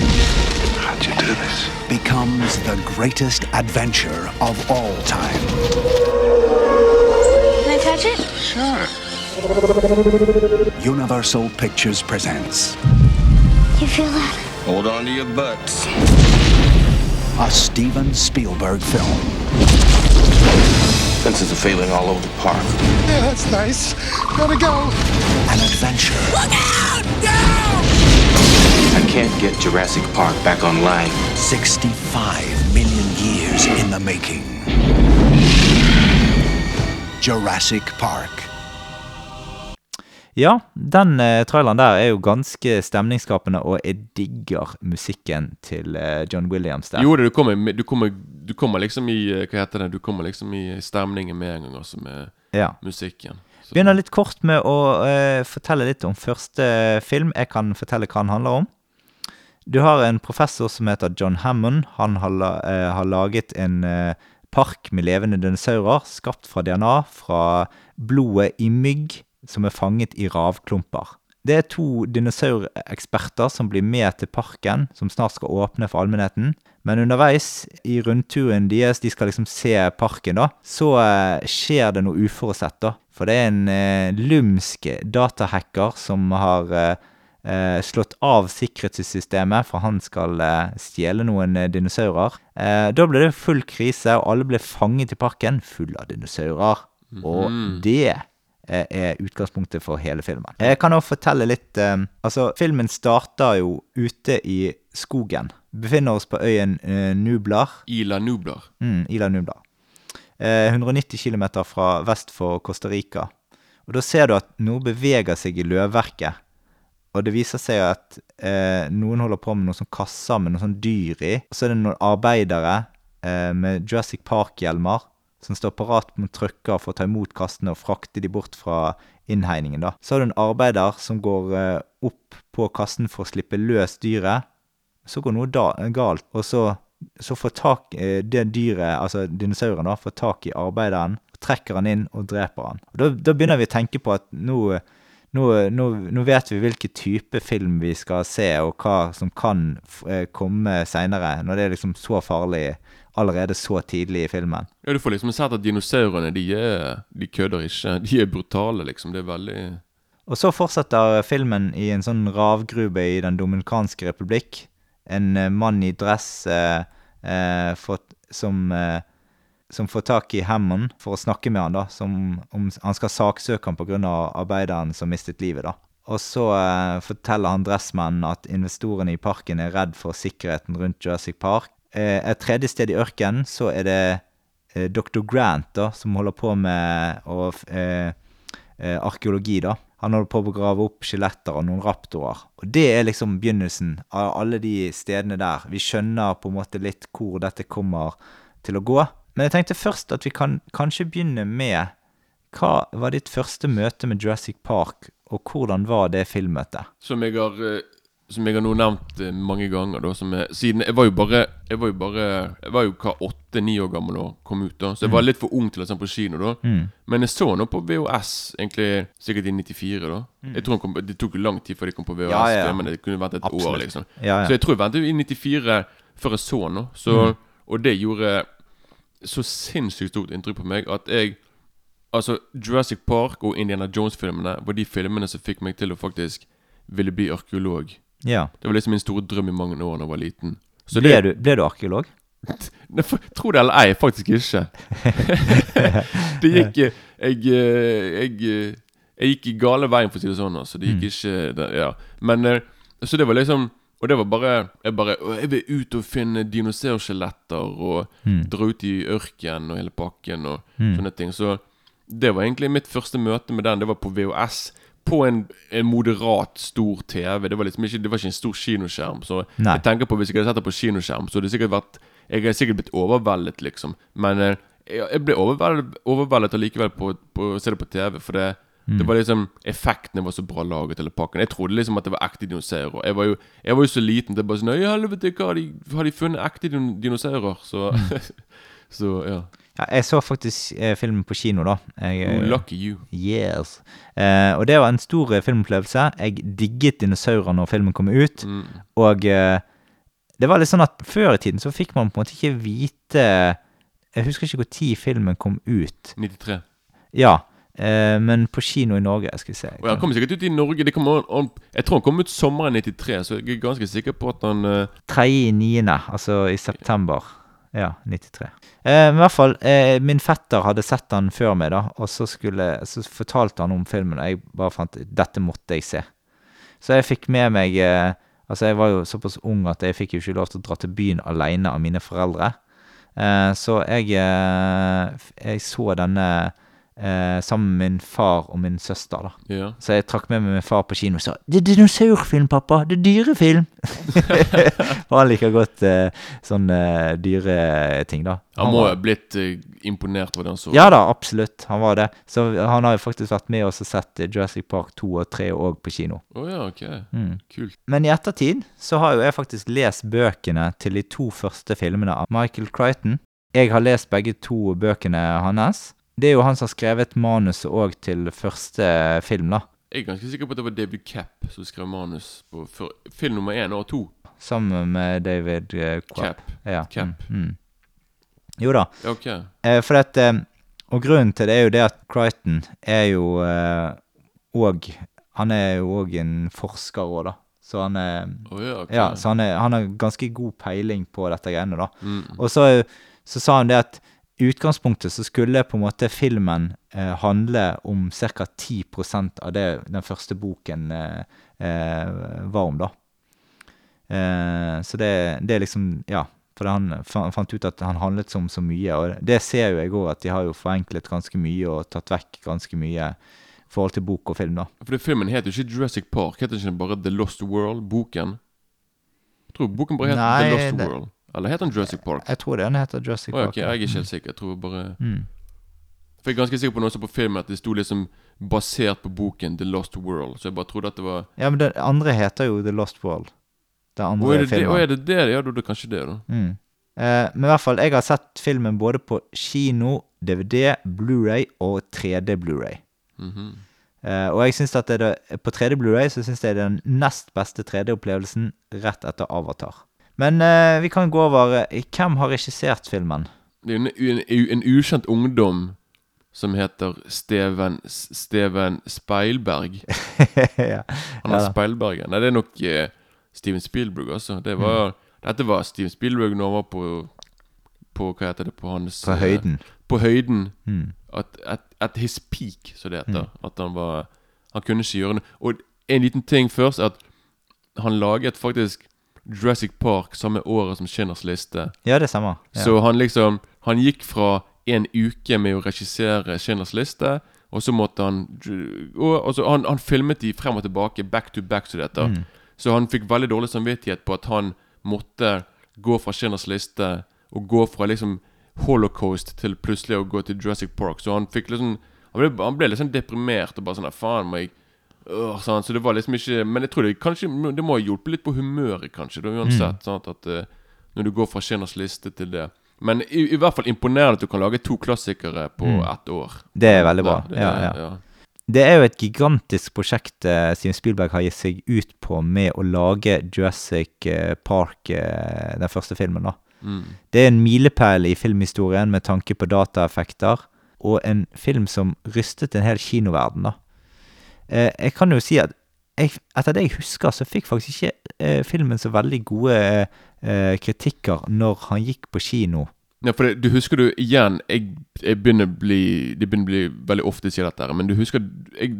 How'd you do this? becomes the greatest adventure of all time. Can I touch it? Sure. Universal Pictures presents You feel that? Hold on to your butts. A Steven Spielberg film Fences are failing all over the park. Yeah, that's nice. Gotta go. an adventure Look out! Down! I can't get Jurassic Park back online. 65 million years in the making. Jurassic Park. Ja, den eh, traileren der er jo ganske stemningsskapende, og jeg digger musikken til eh, John Williams der. Jo, det, du, kommer, du, kommer, du kommer liksom i eh, Hva heter det? Du kommer liksom i stemningen med en gang, altså, med Ja. musikken. Så- Begynner litt kort med å eh, fortelle litt om første film. Jeg kan fortelle hva den handler om. Du har en professor som heter John Hammond. Han har, la, eh, har laget en eh, park med levende dinosaurer, skapt fra DNA fra blodet i mygg som er fanget i ravklumper. Det er to dinosaureksperter som blir med til parken, som snart skal åpne for allmennheten. Men underveis i rundturen deres, de skal liksom se parken, da, så eh, skjer det noe uforutsett, da. For det er en eh, lumsk datahacker som har eh, eh, slått av sikkerhetssystemet, for han skal eh, stjele noen eh, dinosaurer. Da ble det full krise, og alle ble fanget i parken full av dinosaurer. Og det eh, er utgangspunktet for hele filmen. Jeg kan også fortelle litt eh, Altså, filmen starter jo ute i skogen. Befinner oss på øyen eh, Nublar. Ila Nublar. Mm, Ila Nublar. Eh, 190 km fra vest for Costa Rica. Og da ser du at noe beveger seg i løvverket. Og det viser seg at eh, noen holder på med noen sånn kasser med noen sånn dyr i. Og så er det noen arbeidere eh, med Jurassic Park-hjelmer som står parat med trucker for å ta imot kastene og frakte de bort fra innhegningen. Så har du en arbeider som går eh, opp på kassen for å slippe løs dyret. Så går noe da, galt, og så, så får tak eh, det dyret, altså dinosauren, da, får tak i arbeideren, trekker han inn og dreper han. Og da, da begynner vi å tenke på at nå, nå, nå, nå vet vi hvilken type film vi skal se, og hva som kan eh, komme seinere, når det er liksom så farlig allerede så tidlig i filmen. Ja, du får liksom sett at dinosaurene, de, er, de kødder ikke. De er brutale, liksom. Det er veldig Og så fortsetter filmen i en sånn ravgrube i Den dominikanske republikk. En eh, mann i dress eh, eh, fått, som, eh, som får tak i Hammond for å snakke med han da, som om han skal saksøke han pga. arbeideren som mistet livet. da. Og så eh, forteller han dressmannen at investorene i parken er redd for sikkerheten rundt Jurassic Park. Eh, et tredje sted i ørkenen så er det eh, Dr. Grant da, som holder på med å eh, arkeologi, da. Han holder på å grave opp skjeletter av noen raptorer. Og det er liksom begynnelsen av alle de stedene der. Vi skjønner på en måte litt hvor dette kommer til å gå. Men jeg tenkte først at vi kan kanskje begynne med hva var ditt første møte med Jurassic Park, og hvordan var det filmmøtet? Som jeg har Som jeg har nå nevnt eh, mange ganger, da. Som er, siden jeg var jo bare Jeg var jo bare Jeg var jo hva åtte-ni år gammel da kom ut, da. Så jeg var litt for ung til å se på kino, da. Men jeg så nå på VHS, egentlig sikkert i 94, da. Jeg tror kom, Det tok jo lang tid før de kom på VHS, Ja, ja, men det kunne vært et år, liksom. Ja. Så jeg tror jeg ventet i 94 før jeg så den. Så, Og det gjorde så sinnssykt stort inntrykk på meg at jeg Altså, Jurassic Park og Indiana Jones-filmene var de filmene som fikk meg til å faktisk ville bli arkeolog. Ja. Det var liksom min store drøm i mange år da jeg var liten. Så Ble det, du, ble du arkeolog? Tro det eller ei, faktisk ikke. det gikk jeg, Jeg, eh, jeg, eh, jeg gikk i gale veien, for å si det sånn. Altså. Det gikk ikke det, Ja. Men eh, Så det var liksom Og det var bare Jeg bare «Å, Jeg vil ut og finne dinosaurskjeletter og dra ut i ørkenen og hele pakken og sånne ting. Så det var egentlig mitt første møte med den. Det var på VHS. På en, en moderat stor TV. Det var liksom ikke Det var ikke en stor kinoskjerm. Så Nei. jeg tenker på hvis jeg hadde sett det på kinoskjerm, så hadde det sikkert vært Jeg hadde sikkert blitt overveldet, liksom. Men eh, jeg, jeg ble overveldet, overveldet allikevel på, på å se det på TV, for det Det var liksom Effektene var så bra laget, hele pakken. Jeg trodde liksom at det var ekte dinosaurer. Jeg var jo, jeg var jo så liten. Det er bare sånn «Nei, helvete, hva har de, har de funnet ekte dinosaurer? Så Så ja. Ja, jeg så faktisk eh, filmen på kino, da. Jeg, Oh, lucky you. Yes. Eh, og det var en stor eh, filmopplevelse. Jeg digget dinosaurer når filmen kom ut. Og eh, det var litt sånn at før i tiden så fikk man på en måte ikke vite Jeg husker ikke når filmen kom ut. 93. Ja, eh, men på kino i Norge, skal vi se. Og Han kommer sikkert ut i Norge. Det kommer, an- jeg tror han kom ut sommeren 93, så jeg er ganske sikker på at han i niende, altså i september. Ja, 93. Eh, i hvert fall, eh, min fetter hadde sett den før meg, da, og så, skulle, så fortalte han om filmen, og jeg bare fant dette måtte jeg se. Så jeg fikk med meg eh, Altså, jeg var jo såpass ung at jeg fikk jo ikke lov til å dra til byen alene av mine foreldre. Eh, så jeg, eh, jeg så denne sammen med min far og min søster, da. Ja. Så jeg trakk med meg min far på kino og sa 'Det er dinosaurfilm, pappa! Det er dyrefilm!' For han liker godt eh, sånne dyreting, da. Han må ha blitt eh, imponert over det han så. Ja da, absolutt. Han var det. Så han har jo faktisk vært med oss og sett eh, Jurassic Park 2 og 3 òg på kino. Oh, ja, ok. Mm. Kult. Men i ettertid så har jo jeg faktisk lest bøkene til de to første filmene av Michael Crichton. Jeg har lest begge to bøkene hans. Det er jo han som har skrevet manuset òg til første film, da. Jeg er ganske sikker på at det var David Capp som skrev manus på film nummer én og to. Sammen med David. Quapp. Ja. Cap. Mm. Mm. Jo da. Ok. Eh, for at, eh, og grunnen til det er jo det at Crichton er jo òg Han er jo òg en forsker òg, da. Så han er oh, ja, okay. Ja, så han, er, han har ganske god peiling på dette greiene, da. Mm. Og så, så sa han det at utgangspunktet så skulle på en måte filmen eh, handle om ca. 10% av det den første boken eh, eh, var om, da. Eh, så det, det er liksom Ja. For han fant ut at han handlet som så mye, og det ser jo jeg òg, at de har jo forenklet ganske mye og tatt vekk ganske mye i forhold til bok og film, da. For filmen heter jo ikke Jurassic Park. Heter ikke den bare The Lost World? Boken? Jeg tror boken bare heter Nei, The Lost det- World. Eller heter den Jurassic Park? Jeg tror det den heter Jurassic Park. Oh, Park. jeg er ikke helt sikker. Jeg tror bare Mm. For jeg er ganske sikker på noe som så på filmen at det sto liksom basert på boken The Lost World. Så jeg bare trodde at det var Ja, men den andre heter jo The Lost World. Den andre oh, er det det? oh, er det det? Ja, da er det kanskje det, da. Mm. Eh, men i hvert fall, jeg har sett filmen både på kino, DVD, Blu-ray og 3D Blu-ray. Mhm. Eh, og jeg synes at det det, på 3D Blu-ray så syns jeg det er den nest beste 3D-opplevelsen rett etter Avatar. Men eh, vi kan gå over eh, Hvem har regissert filmen? Det er jo en, en, en ukjent ungdom som heter Steven Steven Speilberg. ja. Han er Ja da. Speilbergen. Nei, det er nok eh, Steven Spielberg, altså. Det var, Mm. Dette var Steven Spielberg når han var på På hva heter det På hans På eh, høyden. På høyden. Mm. At, at, at his peak, som det heter. At han var Han kunne ikke gjøre noe. Og en liten ting først, at han laget faktisk Jurassic Park samme året som Skinners liste. Ja, det samme. Ja. Så han liksom Han gikk fra en uke med å regissere Schindlers liste, og så måtte han og, så han, han filmet de frem og tilbake, back to back, som dette. Mm. Så han fikk veldig dårlig samvittighet på at han måtte gå fra Schindlers liste og gå fra liksom Holocaust til plutselig å gå til Jurassic Park. Så han fikk liksom Han ble, han ble sånn deprimert og bare sånn Faen, må jeg øh, sånn, Så det var liksom ikke Men jeg tror det kanskje Det må ha hjulpet litt på humøret, kanskje, da, uansett. Sant, at uh, Når du går fra Skinners liste til det. Men i, i hvert fall imponerende at du kan lage to klassikere på ett år. Det er veldig bra. Det- Ja, det- ja. Det er jo et gigantisk prosjekt eh, Steven Spielberg har gitt seg ut på med å lage Jurassic eh, Park, eh, den første filmen. da. Mm. Det er en milepæl i filmhistorien med tanke på dataeffekter, og en film som rystet en hel kinoverden. da. Eh, jeg kan jo si at jeg, etter det jeg husker, så fikk faktisk ikke eh, filmen så veldig gode eh, kritikker når han gikk på kino. Ja, for det, du husker du igjen Jeg, jeg begynner bli Det begynner å bli veldig ofte sier dette her Men du husker jeg,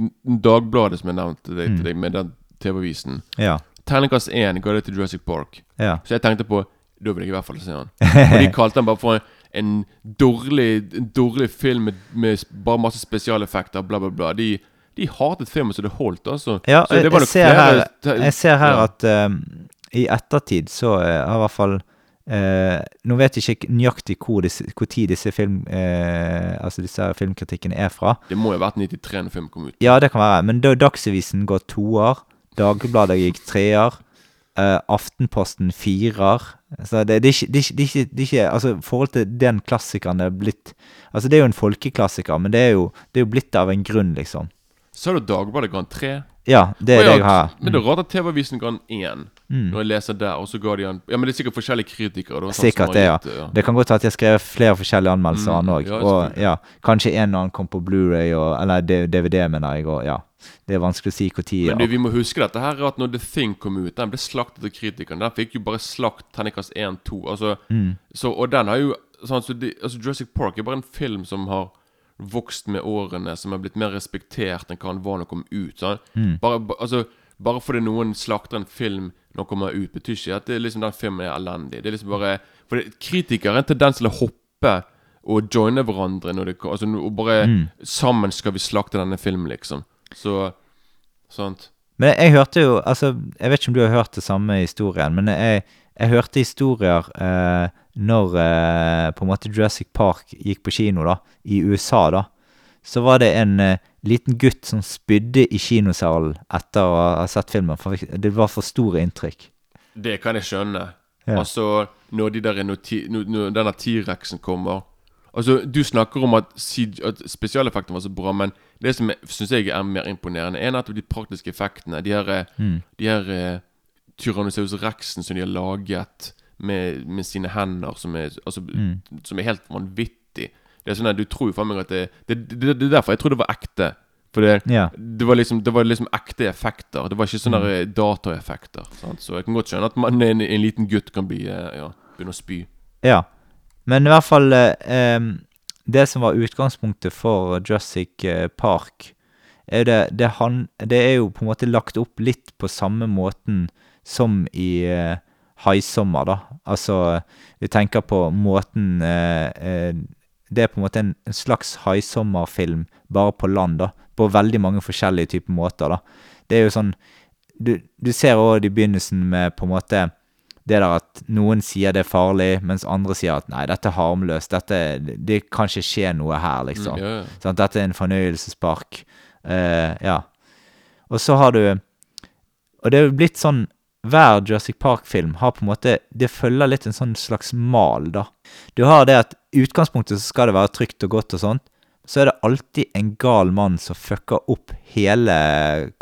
Dagbladet som jeg nevnte deg, Mm. til deg med den TV-avisen Ja. Terningkast 1 ga det til Jurassic Park Ja. Så jeg tenkte på Da vil jeg i hvert fall se han Og de kalte den bare for en, en dårlig En dårlig film med, med bare masse spesialeffekter Bla bla bla De, de hatet filmen så det holdt altså Ja, så det jeg, jeg, ser her, jeg ser her Ja. at eh, i ettertid så eh, har i hvert fall uh, Nå vet jeg ikke nøyaktig hvor, disse, hvor tid disse, film, uh, altså disse filmkritikkene er fra. Det må jo ha vært 93 når filmen kom ut Ja, det kan være. Men da Dagsavisen går toer, Dagbladet gikk treer, Uh, Aftenposten firer. Så det, det, det, det, ikke, det er Altså, forhold til den klassikeren det er blitt Altså, det er jo en folkeklassiker, men det er jo, det er jo blitt av en grunn, liksom. Så er det Dagbladet ga den 3 Ja, det er det jeg har. Men det er rart at TV-avisen ga 1 Mm. Når jeg leser der, og så ga de den Ja, men det er sikkert forskjellige kritikere da, sånn som Sikkert har det, ja. gitt, ja. Det kan godt være at jeg har skrevet flere forskjellige anmeldelser Mm, han òg. ja, og selvfølgelig. ja, kanskje en og annen kom på Blu-ray og Eller D- DVD, mener jeg. Og ja. Det er vanskelig å si når. Men du, vi må huske dette her at når The Thing kom ut, den ble slaktet av kritikerne. Den fikk jo bare slakt terningkast 1-2. Altså, Mm. så, og den har jo sånn, så de, altså Jurassic Park er bare en film som har vokst med årene, som har blitt mer respektert enn hva han var når han kom ut. Mm. Bare, altså, bare fordi noen slakter en film når den kommer ut, betyr ikke at det er liksom den filmen er elendig. Det er liksom bare For det, kritikere har en tendens til å hoppe og joine hverandre når det altså, Og bare Mm. Sammen skal vi slakte denne filmen, liksom. Så Sant. Men jeg hørte jo Altså, jeg vet ikke om du har hørt det samme historien, men jeg, jeg hørte historier eh, når eh, på en måte Jurassic Park gikk på kino, da, i USA, da. Så var det en eh, liten gutt som spydde i kinosalen etter å ha sett filmen. For det var for store inntrykk. Det kan jeg skjønne. Ja. Altså når de der når, når, denne T-rexen kommer Altså Du snakker om at, at spesialeffektene var så bra, men det som syns jeg er mer imponerende, er nettopp de praktiske effektene. De her, Mm. de her eh, Tyrannosaurus rexen som de har laget med, med sine hender, som er, altså, Mm. som er helt vanvittig. Det er sånn at Du tror jo faen meg at det det, det det er derfor jeg tror det var ekte. For det, Ja. det, var liksom, det var liksom ekte effekter. Det var ikke sånne mm. dataeffekter. Sant? Så jeg kan godt skjønne at man, en, en liten gutt kan bli eh, ja, begynne å spy. Ja. Men i hvert fall eh, Det som var utgangspunktet for Jurassic eh, Park, er det, det, han, det er jo på en måte lagt opp litt på samme måten som i eh, Haisommer, da. Altså, vi tenker på måten eh, eh, Det er på en måte en, en slags haisommerfilm, bare på land, da. På veldig mange forskjellige typer måter, da. Det er jo sånn Du, du ser òg i begynnelsen med på en måte det der at noen sier det er farlig, mens andre sier at nei, dette er harmløst, dette, det kan ikke skje noe her, liksom. Mm, ja, ja. Sant? Dette er en fornøyelsespark. Uh, ja. Og så har du Og det er jo blitt sånn Hver Jurassic Park-film har på en måte Det følger litt en sånn slags mal, da. Du har det at i utgangspunktet så skal det være trygt og godt og sånt. Så er det alltid en gal mann som fucker opp hele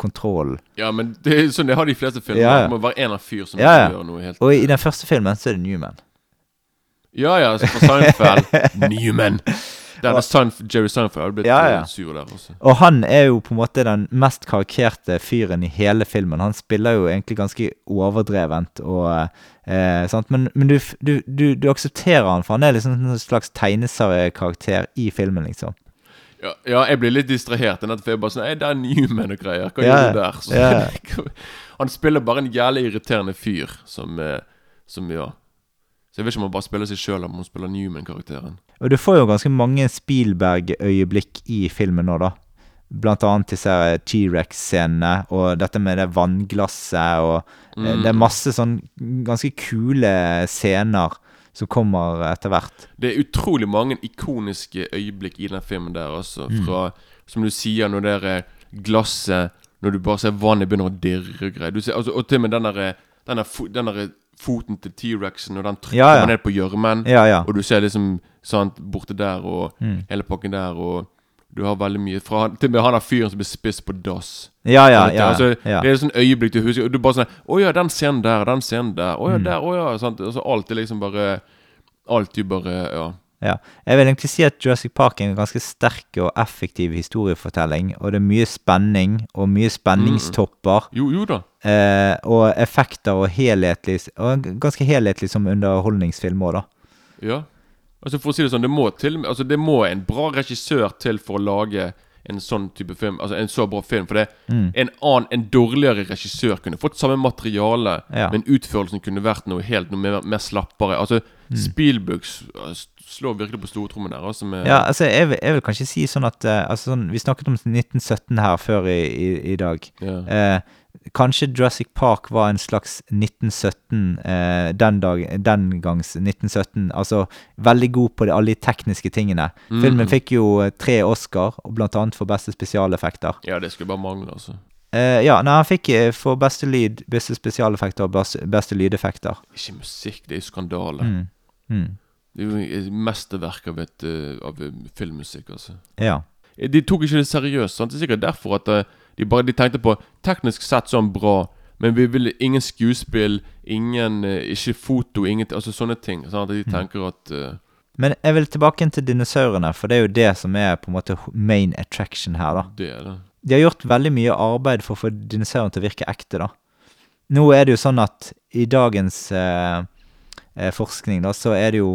kontrollen. Ja, men det er sånn det har de fleste filmer. Ja, ja. Det må være en av fyr som Ja, ja. gjør noe helt Og i den første filmen så er det Newman. Ja, ja, så på Seinfeld. Newman. Denne Seinf Jerry Seinfeld hadde blitt Ja, ja. eh, sur der også. Og han er jo på en måte den mest karikerte fyren i hele filmen. Han spiller jo egentlig ganske overdrevent og eh, sant? Men, men du, du, du, du aksepterer han, for han er liksom en slags tegneseriekarakter i filmen, liksom. Ja, ja, jeg blir litt distrahert. For jeg bare sånn det er Newman og greier. Hva gjør du der? Så, han spiller bare en jævlig irriterende fyr som, eh, som Ja. Så jeg vet ikke om han bare spiller seg sjøl, om han spiller Newman-karakteren. Og du får jo ganske mange Spielberg-øyeblikk i filmen nå, da. Blant annet disse T-rex-scenene, og dette med det vannglasset, og mm. Det er masse sånn ganske kule scener som kommer etter hvert. Det er utrolig mange ikoniske øyeblikk i den filmen der, altså. Mm. Fra, som du sier, når det er glasset Når du bare ser vannet begynner å dirre og greier. Du ser, altså, og til og med den derre den der, den der foten til T-rexen, og den trykker Ja, ja. ned på gjørmen. Ja, ja. Og du ser liksom sant, borte der og Mm. hele pakken der, og du har veldig mye fra Til og med han der fyren som blir spist på dass. Ja, ja, ja. altså, ja. Det er sånn øyeblikk du husker, og du bare sånn Å ja, den scenen der, den scenen der. Å ja, Mm. der, å ja. Sant? Altså, alt er liksom bare Alltid bare Ja. Ja. Jeg vil egentlig si at Jurassic Park er en ganske sterk og effektiv historiefortelling. Og det er mye spenning og mye spenningstopper. Jo, jo da. Eh, og effekter og helhetlig Og ganske helhetlig som underholdningsfilm òg, da. Ja. Altså For å si det sånn, det må til Altså det må en bra regissør til for å lage en sånn type film. Altså en så bra film. For det Mm. en annen, en dårligere regissør kunne fått samme materiale, Ja. men utførelsen kunne vært noe helt noe mer, mer slappere. Altså Mm. Spielberg s- slår virkelig på stortrommen der. Altså Ja, altså, jeg vil, jeg vil kanskje si sånn at uh, altså, sånn, Vi snakket om 1917 her før i, i, i dag. Yeah. Uh, kanskje Jurassic Park var en slags 1917 uh, den, dag, den gangs 1917. Altså veldig god på de, alle de tekniske tingene. Mm. Filmen fikk jo eh, tre Oscar, blant annet for beste spesialeffekter. ja, det skulle bare mangle, altså. Uh, ja, nei, han fikk eh, for beste lyd, beste spesialeffekter og beste, beste lydeffekter. Ikke musikk, det er jo skandale. Mm. Mm. Det er jo et mesterverk av, et, eh, av eh, filmmusikk, altså. Ja. De tok ikke det seriøst. Sant? Det er sikkert derfor at eh, de bare de tenkte på Teknisk sett sånn bra, men vi vil ingen skuespill, ingen eh, Ikke foto, ingenting Altså sånne ting. Sant? De tenker at uh... Men jeg vil tilbake til dinosaurene, for det er jo det som er på en måte main attraction her, da. det er det. De har gjort veldig mye arbeid for å få dinosaurene til å virke ekte, da. Nå er det jo sånn at i dagens eh, eh, forskning, da, så er det jo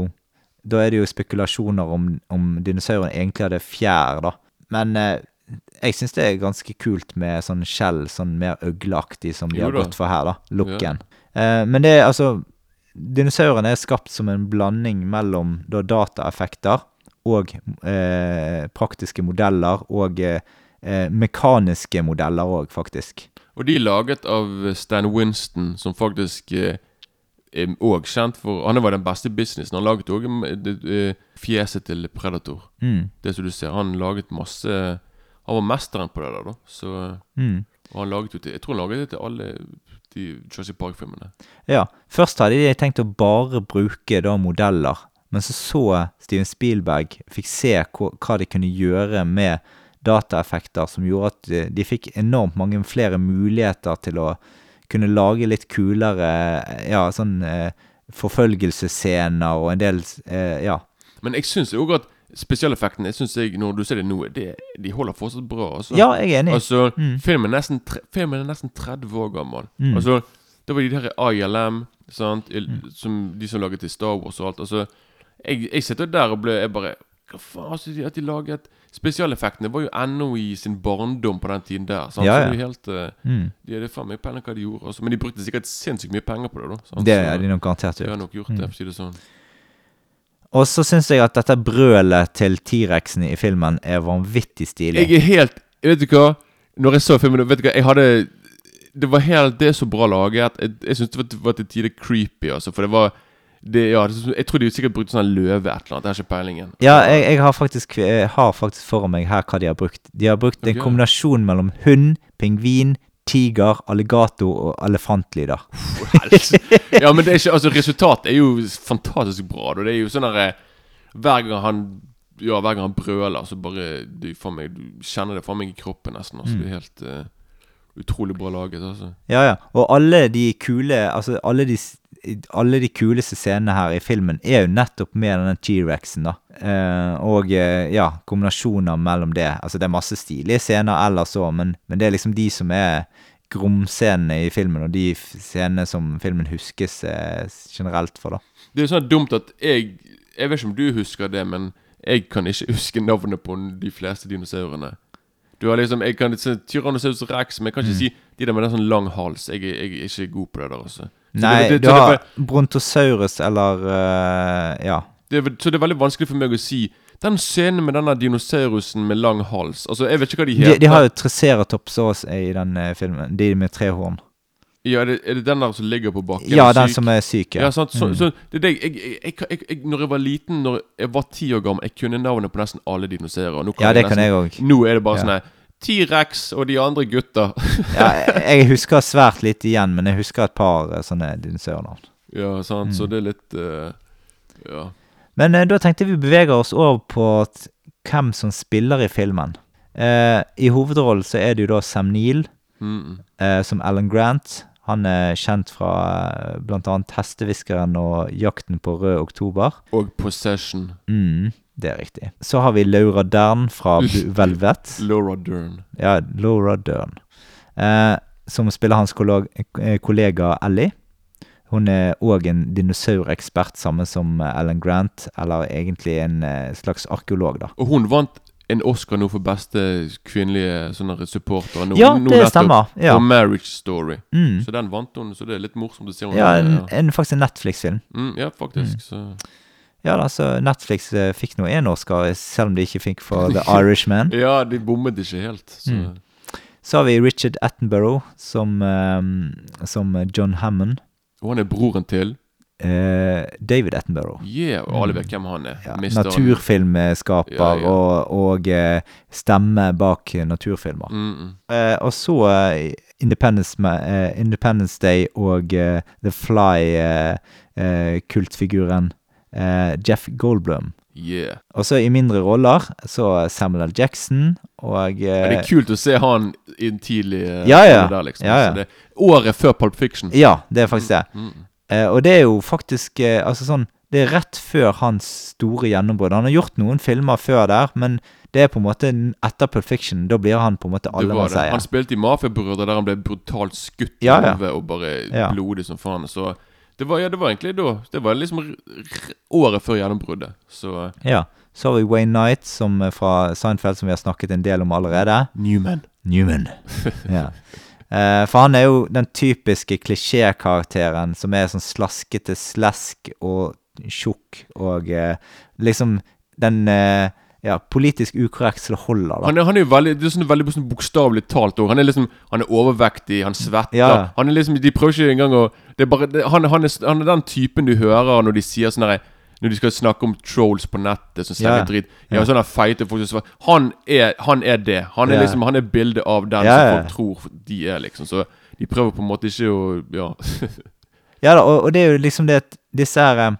Da er det jo spekulasjoner om, om dinosaurene egentlig hadde fjær, da. Men eh, jeg syns det er ganske kult med sånn skjell, sånn mer øgleaktig, som de Jo har gått for her, da. Looken. Eh, men det er altså Dinosaurene er skapt som en blanding mellom da dataeffekter og eh, praktiske modeller og eh, eh, mekaniske modeller òg, faktisk. Og de er laget av Stan Winston, som faktisk eh, òg kjent for Han var den beste i businessen. Han laget òg fjeset til Predator. Mm. Det som du ser. Han laget masse Han var mesteren på det der, da. Så Mm. Og han laget jo til Jeg tror han laget det til alle de Jurassic Park-filmene. Ja, først hadde de tenkt å bare bruke da modeller, men så så Steven Spielberg fikk se hva, de kunne gjøre med dataeffekter som gjorde at de, de fikk enormt mange flere muligheter til å kunne lage litt kulere, ja, sånn eh, forfølgelsesscener og en del, eh, ja. Men jeg syns òg at spesialeffektene jeg synes jeg, Når du ser det nå, det, de holder fortsatt bra. Altså. Ja, jeg er enig. Altså, filmen, er nesten, filmen er nesten 30 år gammel. Mm. Altså, Det var de der ILM, sant? mm. Som, de som laget til Star Wars og alt. Altså, jeg, jeg sitter der og ble jeg bare Hva faen? Altså, at de laget Spesialeffektene var jo ennå i sin barndom på den tiden der. Sant? Ja, Så ja. det er helt eh, Mm. De hadde faen meg penger hva de gjorde. Altså. Men de brukte sikkert sinnssykt mye penger på det. da sant? Det er de nok garantert de har nok gjort det, for å si det sånn. Og så syns jeg at dette brølet til T-rexen i filmen er vanvittig stilig. Jeg er helt Vet du hva? Når jeg så filmen Vet du hva, jeg hadde Det var helt Det er så bra laget. Jeg, jeg syns det var, var til tider creepy, altså. For det var det, ja, Jeg tror de sikkert brukte sånn løve et eller annet. Jeg har ikke peilingen. Ja, jeg, jeg har faktisk, jeg har faktisk foran meg her hva de har brukt. De har brukt en kombinasjon mellom hund, pingvin, tiger, alligator og elefantlyder. Ja, men det er ikke Altså, resultatet er jo fantastisk bra. Da. Det er jo sånn derre Hver gang han Ja, hver gang han brøler, så bare Du, meg, du kjenner det for meg i kroppen, nesten. Altså, Det er helt uh, utrolig bra laget, altså. Ja, ja. Og alle de kule Altså, alle de, alle de kuleste scenene her i filmen er jo nettopp med denne T-rexen, da. Eh, og eh, ja, kombinasjoner mellom det. Altså, det er masse stilige scener ellers òg, men, men det er liksom de som er gromscenene i filmen, og de scenene som filmen huskes eh, generelt for, da. Det er jo sånn dumt at jeg Jeg vet ikke om du husker det, men jeg kan ikke huske navnet på de fleste dinosaurene. Du har liksom Jeg kan si Tyrannosaurus rex, men jeg kan ikke si de der med den sånn lang hals. Jeg, er- jeg er ikke god på det der, altså. Nei, det, det, du har Brontosaurus eller uh, Ja. det, så det er veldig vanskelig for meg å si Den scenen med denne dinosaurusen med lang hals Altså, jeg vet ikke hva de De, heter. de har jo Triceratops også i den eh, filmen. De med tre horn. Ja, er det, er det den der som ligger på bakken? Ja, den som er syk. Ja, sant? Så, Mm. så det er det jeg, jeg, jeg, jeg, Når jeg var liten, Når jeg var ti år gammel, jeg kunne navnet på nesten alle dinosaurer. Ja, det kan jeg òg. Nå er det bare Ja. sånn her T-rex og de andre gutta. Ja, jeg husker svært lite igjen, men jeg husker et par eh, sånne dinosaurnavn. ja, sant, så Mm. det er litt uh, Ja. Men uh, da tenkte vi beveger oss over på hvem som spiller i filmen. Uh, I hovedrollen så er det jo da Sam Neill Mm. som Alan Grant. Han er kjent fra bl.a. blant annet Hestehviskeren og Jakten på rød oktober. Og Possession. Mm, det er riktig. Så har vi Laura Dern fra Velvet. Laura Dern. Ja, Laura Dern. Eh, som spiller hans kollega, eh, Ellie. Hun er òg en dinosaurekspert, samme som Ellen Grant. Eller egentlig en eh, slags arkeolog, da. Og hun vant en Oscar nå for beste kvinnelige sånne supportere. Nå, Ja, nå det nettopp, stemmer. Ja. For Marriage Story. Mm. Så den vant hun, så det er litt morsomt å se henne. Ja, en, en, faktisk en Netflix-film. Mm, ja, faktisk. Så. Ja altså, så Netflix uh, fikk nå én Oscar, selv om de ikke fikk for The Irishman. Ja, de bommet ikke helt. Så. Mm. Så har vi Richard Attenborough som, um, som John Hammond. Og han er broren til Eh, David Attenborough. Yeah, og alle vet hvem han er. Ja, naturfilmskaper Ja, ja. og, og eh, stemme bak naturfilmer. Mm, mm. Uh, og så uh, Independence, Independence Day og eh, The Fly-kultfiguren Jeff Goldblum. Yeah. Og så i mindre roller så Samuel L. Jackson og Men det er kult å se han i en tidlig Ja, ja. Der, liksom. Ja, ja. Så det, året før Pulp Fiction. Ja, det er faktisk det. Mm, mm. Og det er jo faktisk eh, Altså sånn Det er rett før hans store gjennombrudd. Han har gjort noen filmer før der, men det er på en måte etter Pulp Fiction. Da blir han på en måte alle man sier allemannseie. Han spilte i Mafiabrødre der han ble brutalt skutt i Ja, ja. hodet og bare Ja. blodig som faen. Så det var, ja, det var egentlig da Det var liksom året før gjennombruddet. Så Ja. Så har vi Wayne Knight som, fra Seinfeld, som vi har snakket en del om allerede. Newman. Newman. ja. Eh, for han er jo den typiske klisjékarakteren som er sånn slaskete slesk og tjukk og eh, liksom den eh, ja, politisk ukorrekt så det holder, da. Han er, han er jo veldig Det er sånn veldig sånn bokstavelig talt òg. Han er liksom Han er overvektig, han svetter. Ja. Han er liksom De prøver ikke engang å Det er bare det, han, han, er, han er den typen du hører når de sier sånn herre når de skal snakke om trolls på nettet som selger Ja. dritt. Ja, Ja. sånne feite folk som svarer Han er, han er det. Han er liksom Han er bildet av den som folk tror de er, liksom. Så De prøver på en måte ikke å Ja. Ja da, og, og det er jo liksom det at disse her eh,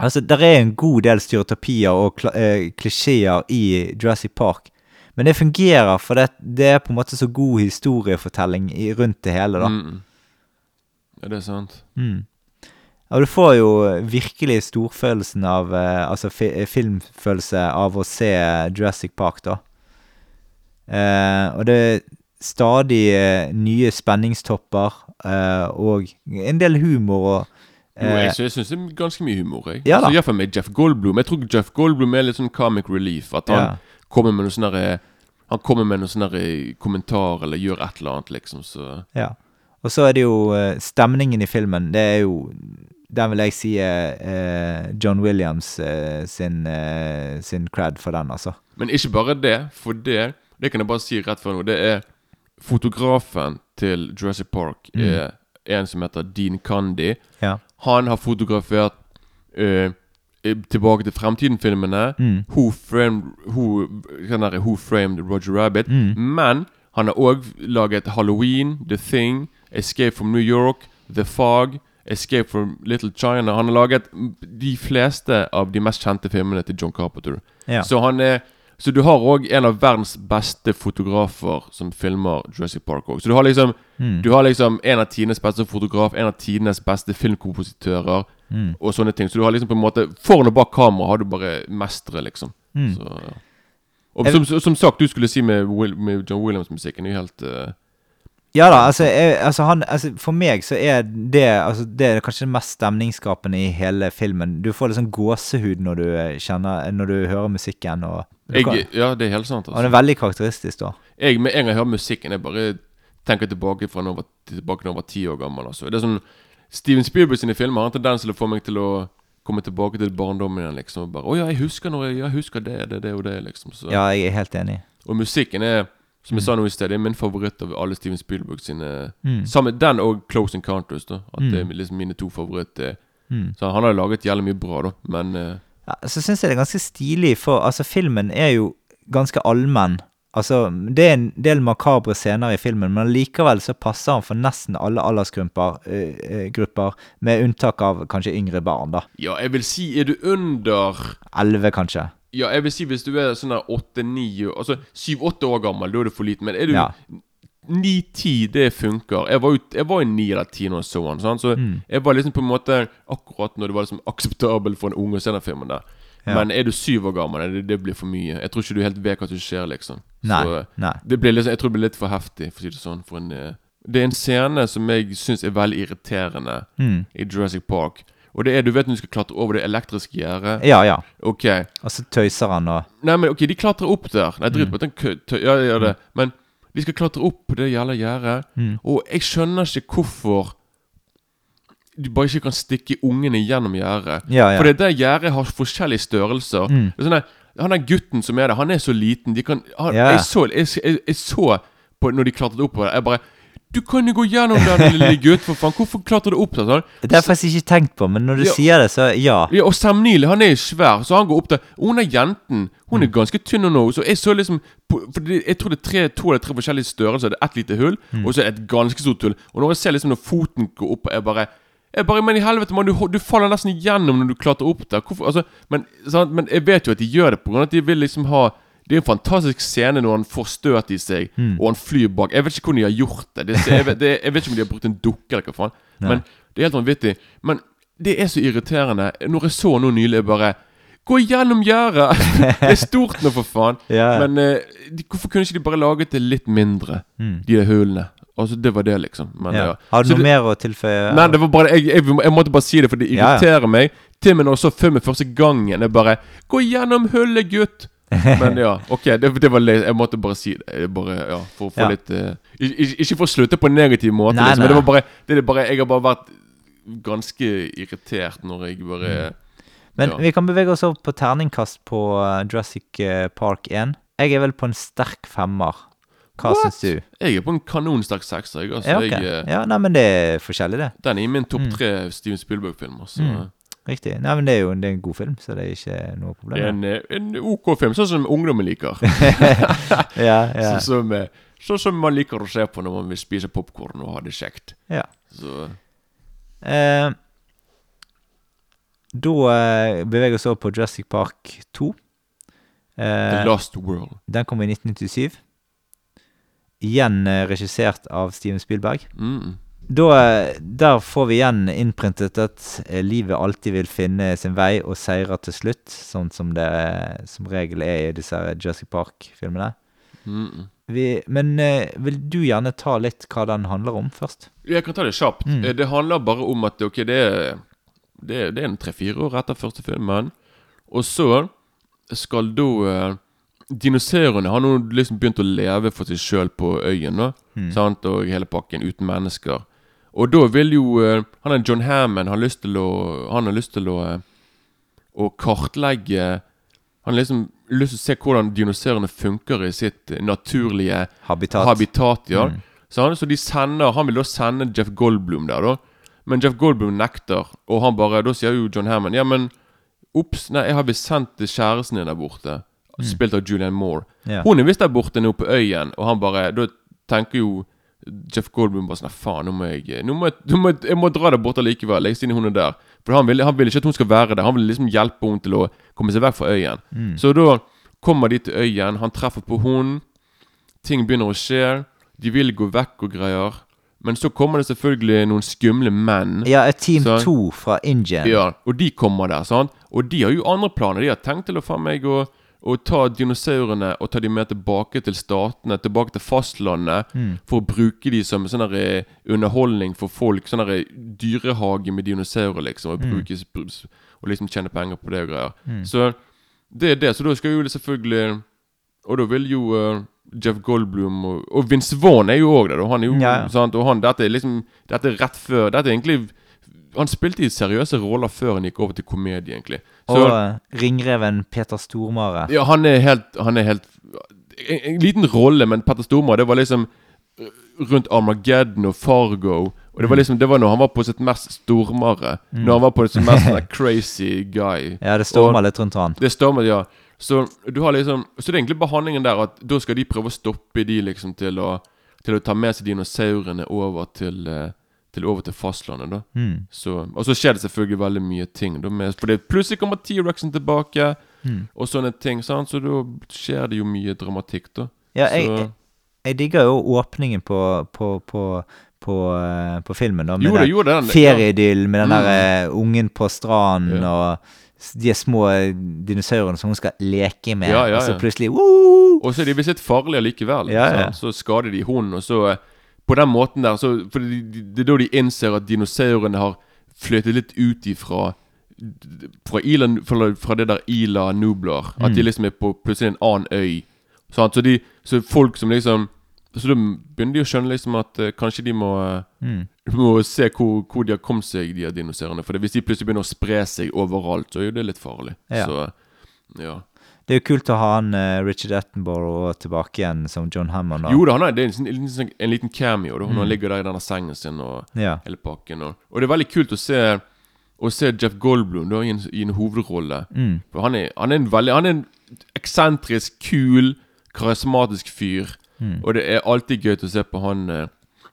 Altså, der er en god del stereotypier og eh, klisjeer i Jurassic Park. Men det fungerer, for det, det er på en måte så god historiefortelling i, rundt det hele, da. Mm. Ja, det er sant. Mm. Og du får jo virkelig storfølelsen av eh, Altså fi, filmfølelse av å se Jurassic Park, da. Eh, og det er stadig eh, nye spenningstopper eh, og en del humor og Jo, eh, jeg, sy- jeg syns det er ganske mye humor. Jeg. Ja da. altså, Iallfall med Jeff Goldblum. Jeg tror Jeff Goldblum er litt sånn comic relief. At han Ja. kommer med noe sånne der- Han kommer med noen sånne der kommentar eller gjør et eller annet, liksom. Så Ja. Og så er det jo eh, stemningen i filmen. Det er jo Den vil jeg si er eh, John Williams eh, sin, eh, sin cred for den, altså. Men ikke bare det, for det Det kan jeg bare si rett før nå. Det er fotografen til Jurassic Park Mm. er en som heter Dean Candy. Ja. Han har fotografert eh, eh, Tilbake til fremtiden-filmene. Mm. Who Framed Who, der, Who Framed Roger Rabbit. Mm. Men han har òg laget Halloween, The Thing, Escape from New York, The Fog, Escape from Little China. Han har laget de fleste av de mest kjente filmene til John Carpenter. Ja. Så han er Så du har òg en av verdens beste fotografer som filmer Jurassic Park òg. Så du har liksom Mm. Du har liksom en av tidenes beste fotograf, en av tidenes beste filmkompositører Mm. og sånne ting. Så du har liksom på en måte Foran og bak kamera har du bare mestere, liksom. Mm. Så, ja. Og som, som sagt, du skulle si med, Will, med John Williams-musikken er jo helt eh, Ja da, altså, jeg, altså, han, altså For meg så er det altså, Det er kanskje det mest stemningsskapende i hele filmen. Du får liksom gåsehud når du eh, kjenner Når du hører musikken. Og, du jeg, Ja, det er helt sant. og den Altså. er veldig karakteristisk, da. Jeg, med en gang jeg hører musikken, jeg bare tenker tilbake fra når jeg var ti år gammel. Altså. Det er sånn Steven Spielberg sine filmer har en tendens til å få meg til å komme tilbake til barndommen igjen. liksom og bare, Å ja, jeg husker når jeg, jeg husker det, det, det og det. liksom så. Ja, jeg er helt enig. Og musikken er, som Mm. jeg sa nå i sted, det er min favoritt av alle Steven Spielberg sine Mm. Sammen Den og Close Encounters. da At Mm. det er liksom mine to favoritter. Mm. Så han har laget jævlig mye bra, da. Men uh, Ja, så syns jeg det er ganske stilig, for altså, filmen er jo ganske allmenn. Altså, det er en del makabre scener i filmen, men likevel så passer han for nesten alle aldersgrupper, eh, eh, grupper, med unntak av kanskje yngre barn, da. ja, jeg vil si, er du under Elleve, kanskje. Ja, jeg vil si hvis du er sånn åtte-ni Altså syv-åtte år gammel, da er du for liten. Men er du Ja. ni-ti, det funker. Jeg var jo Jeg var i ni eller ti når jeg så den. Sånn, Så Mm. jeg var liksom på en måte akkurat når det var liksom akseptabel for en unge å se den filmen der. Ja. Men er du syv år gammel, det, det blir for mye. Jeg tror ikke du helt vet hva som skjer, liksom. Nei, Så nei. det blir liksom, jeg tror det blir litt for heftig, for å si det sånn. For en, eh, det er en scene som jeg syns er veldig irriterende Mm. i Jurassic Park. Og det er, du vet når du skal klatre over det elektriske gjerdet. Ja, ja. Ok Og så tøyser han og Nei, men ok, de klatrer opp der. Nei, Mm. drit på mm. den Ja, de gjør det. Men de skal klatre opp på det jævla gjerdet. Mm. Og jeg skjønner ikke hvorfor du bare ikke kan stikke ungene gjennom gjerdet. Ja, ja. For det der gjerdet har forskjellige størrelser. Mm. Det er sånn der, han der gutten som er der, han er så liten. De kan, han, Ja. jeg, så, jeg, jeg, jeg så på når de klatret opp på det, jeg bare Du kan jo gå gjennom den lille gutt, for faen. Hvorfor klatrer du opp der? sånn? Det har jeg faktisk ikke tenkt på, men når du Ja. sier det, så ja. Ja, og Sam Neill, han er svær, så han går opp der. Og hun er jenten. Hun Mm. er ganske tynn og nå. Så jeg så liksom For jeg tror det er tre, to eller tre forskjellige størrelser. Det er ett lite hull, Mm. og så er det et ganske stort hull. Og når jeg ser liksom når foten går opp, jeg bare jeg bare, Men i helvete, mann, du, du faller nesten igjennom når du klatrer opp der. Hvorfor, altså, men, sant, men jeg vet jo at de gjør det pga. at de vil liksom ha det er en fantastisk scene når han får støt i seg, Mm. og han flyr bak. Jeg vet ikke hvordan de har gjort det. det, jeg, vet, det jeg vet ikke om de har brukt en dukke eller hva faen. Nei. Men det er helt vanvittig. Men det er så irriterende. Når jeg så noe nylig, bare Gå gjennom gjerdet! det er stort nå, for faen. Ja. Men eh, de, hvorfor kunne ikke de bare laget det litt mindre, Mm. de der hullene? Altså, det var det, liksom. Men, ja. ja. Har du Så noe det- mer å tilføye? Nei, det var bare jeg, jeg, jeg måtte bare si det, for det irriterer ja. meg. Til og med når jeg så filmen første gangen. Jeg bare Gå gjennom hullet, gutt! Men ja, ok, det, det var litt Jeg måtte bare si det. Bare, ja, For å få Ja. litt eh, ikke, ikke for å slutte på en negativ måte, Nei, liksom, men det nei. var bare, det er bare Jeg har bare vært ganske irritert når jeg bare Men ja. vi kan bevege oss over på terningkast på eh, Jurassic eh, Park 1. Jeg er vel på en sterk femmer. Hva What? syns du? Jeg er på en kanonsterk sekser. Jeg, altså, Ja, ok. jeg, eh, ja, nei, men det er forskjellig, det. den er i min topp Mm. tre Steven Spielberg-filmer. Så Mm. Riktig. Nei, men det er jo det er en god film, så det er ikke noe det er problem. en, en OK film, sånn som ungdommen liker. ja, ja. Sånn som, eh, Sånn som man liker å se på når man vil spise popkorn og ha det kjekt. Ja. Så Eh, da eh, beveger vi oss over på Jurassic Park 2. The Eh, Last World. den kom i 1997. Igjen eh, regissert av Steven Spielberg. Mm. Da, der får vi igjen innprintet at eh, livet alltid vil finne sin vei og seire til slutt, sånn som det som regel er i disse her Jurassic Park-filmene. Mm. Vi, men eh, vil du gjerne ta litt hva den handler om først? Jeg kan ta det kjapt. Mm. Eh, Det handler bare om at ok, det er Det, er- det er en tre-fire år etter første filmen. Og så skal da eh, Dinosaurene har nå liksom begynt å leve for seg sjøl på øyen. da sant? Og hele pakken uten mennesker. Og da vil jo eh, Han er John Hammond har lyst til å Han har lyst til å eh, Å kartlegge Han har liksom lyst til å se hvordan dinosaurene funker i sitt naturlige Habitat. habitat. ja Så, han, så de sender Han vil da sende Jeff Goldblum der, da. Men Jeff Goldblum nekter, og han bare Da sier jo John Hammond Ja, men Ops, nei, jeg har visst sendt kjæresten din der borte. Spilt av Julianne Moore. Ja. Hun er visst der borte nå på øyen, og han bare Da tenker jo Jeff Goldblum bare sånn Faen, nå må jeg Nå må jeg, nå må jeg, jeg må dra der borte likevel, jeg, siden hun er der. For han vil, han vil ikke at hun skal være der. Han vil liksom hjelpe henne til å komme seg vekk fra øyen. Så da kommer de til øyen, han treffer på hun Ting begynner å skje. De vil gå vekk og greier. Men så kommer det selvfølgelig noen skumle menn. Ja, et Team 2 fra Ingen. Ja, og de kommer der, sant? Og de har jo andre planer. De har tenkt til å faen meg å, å ta dinosaurene og ta de med tilbake til statene, tilbake til fastlandet, for å bruke de som sånn eh, underholdning for folk. Sånn eh, dyrehage med dinosaurer, liksom. Og, brukes, og liksom tjene penger på det og greier. Så det er det. Så da skal jo selvfølgelig Og da vil jo uh, Jeff Goldblum og, og Vince Vaughn er jo òg der. da. Han er jo, Ja, ja. sant? Og han, dette er liksom Dette er rett før Dette er egentlig Han spilte i seriøse roller før han gikk over til komedie, egentlig. Og så, ringreven Peter Stormare. ja, han er helt Han er helt En, en liten rolle, men Petter Stormare, det var liksom eh, rundt Armageddon og Fargo. Og det var liksom Det var når han var på sitt mest stormere. Når han var på sitt mest sånn crazy guy. Ja, det stormer litt rundt han. det stormer, ja. Så du har liksom Så det er egentlig behandlingen der at da skal de prøve å stoppe de liksom til å Til å ta med seg dinosaurene over til eh, Til over til fastlandet, da. Mm. Så, og så skjer det selvfølgelig veldig mye ting. Da, med, for det plutselig kommer T-rexen tilbake, Mm. og sånne ting. Sant? Så da skjer det jo mye dramatikk, da. Ja, jeg, jeg, jeg digger jo åpningen på, på, på, på, eh, på filmen, da. Med Jo, det den gjorde den. ferieidyll med den Mm. der eh, ungen på stranden Ja. og de små dinosaurene som hun skal leke med, Ja, ja, og så plutselig woo! Og så er de visst litt farlige likevel. Ja, ja. Så skader de hunden, og så eh, På den måten der så For det, det, er da de innser at dinosaurene har flyttet litt ut ifra fra, Ila, fra, det der Ila Nublar. At Mm. de liksom er på plutselig en annen øy. Sant? Så, de, så folk som liksom Så da begynner de å skjønne liksom at uh, kanskje de må eh, Mm. må se hvor, hvor de har kommet seg, de dinosaurene. For det, hvis de plutselig begynner å spre seg overalt, så er jo det litt farlig. Ja. Så ja. Det er jo kult å ha han eh, Richard Attenborough tilbake igjen som John Hammond. da. Jo da, han er, det er en, sånn- en, liten- en liten cameo da, når Mm. han ligger der i denne sengen sin og Ja. hele pakken. Og, og det er veldig kult å se Å se Jeff Goldblum da i en, i en hovedrolle. Mm. For han er, han er en veldig Han er en eksentrisk, kul, karismatisk fyr. Mm. Og det er alltid gøy å se på han eh,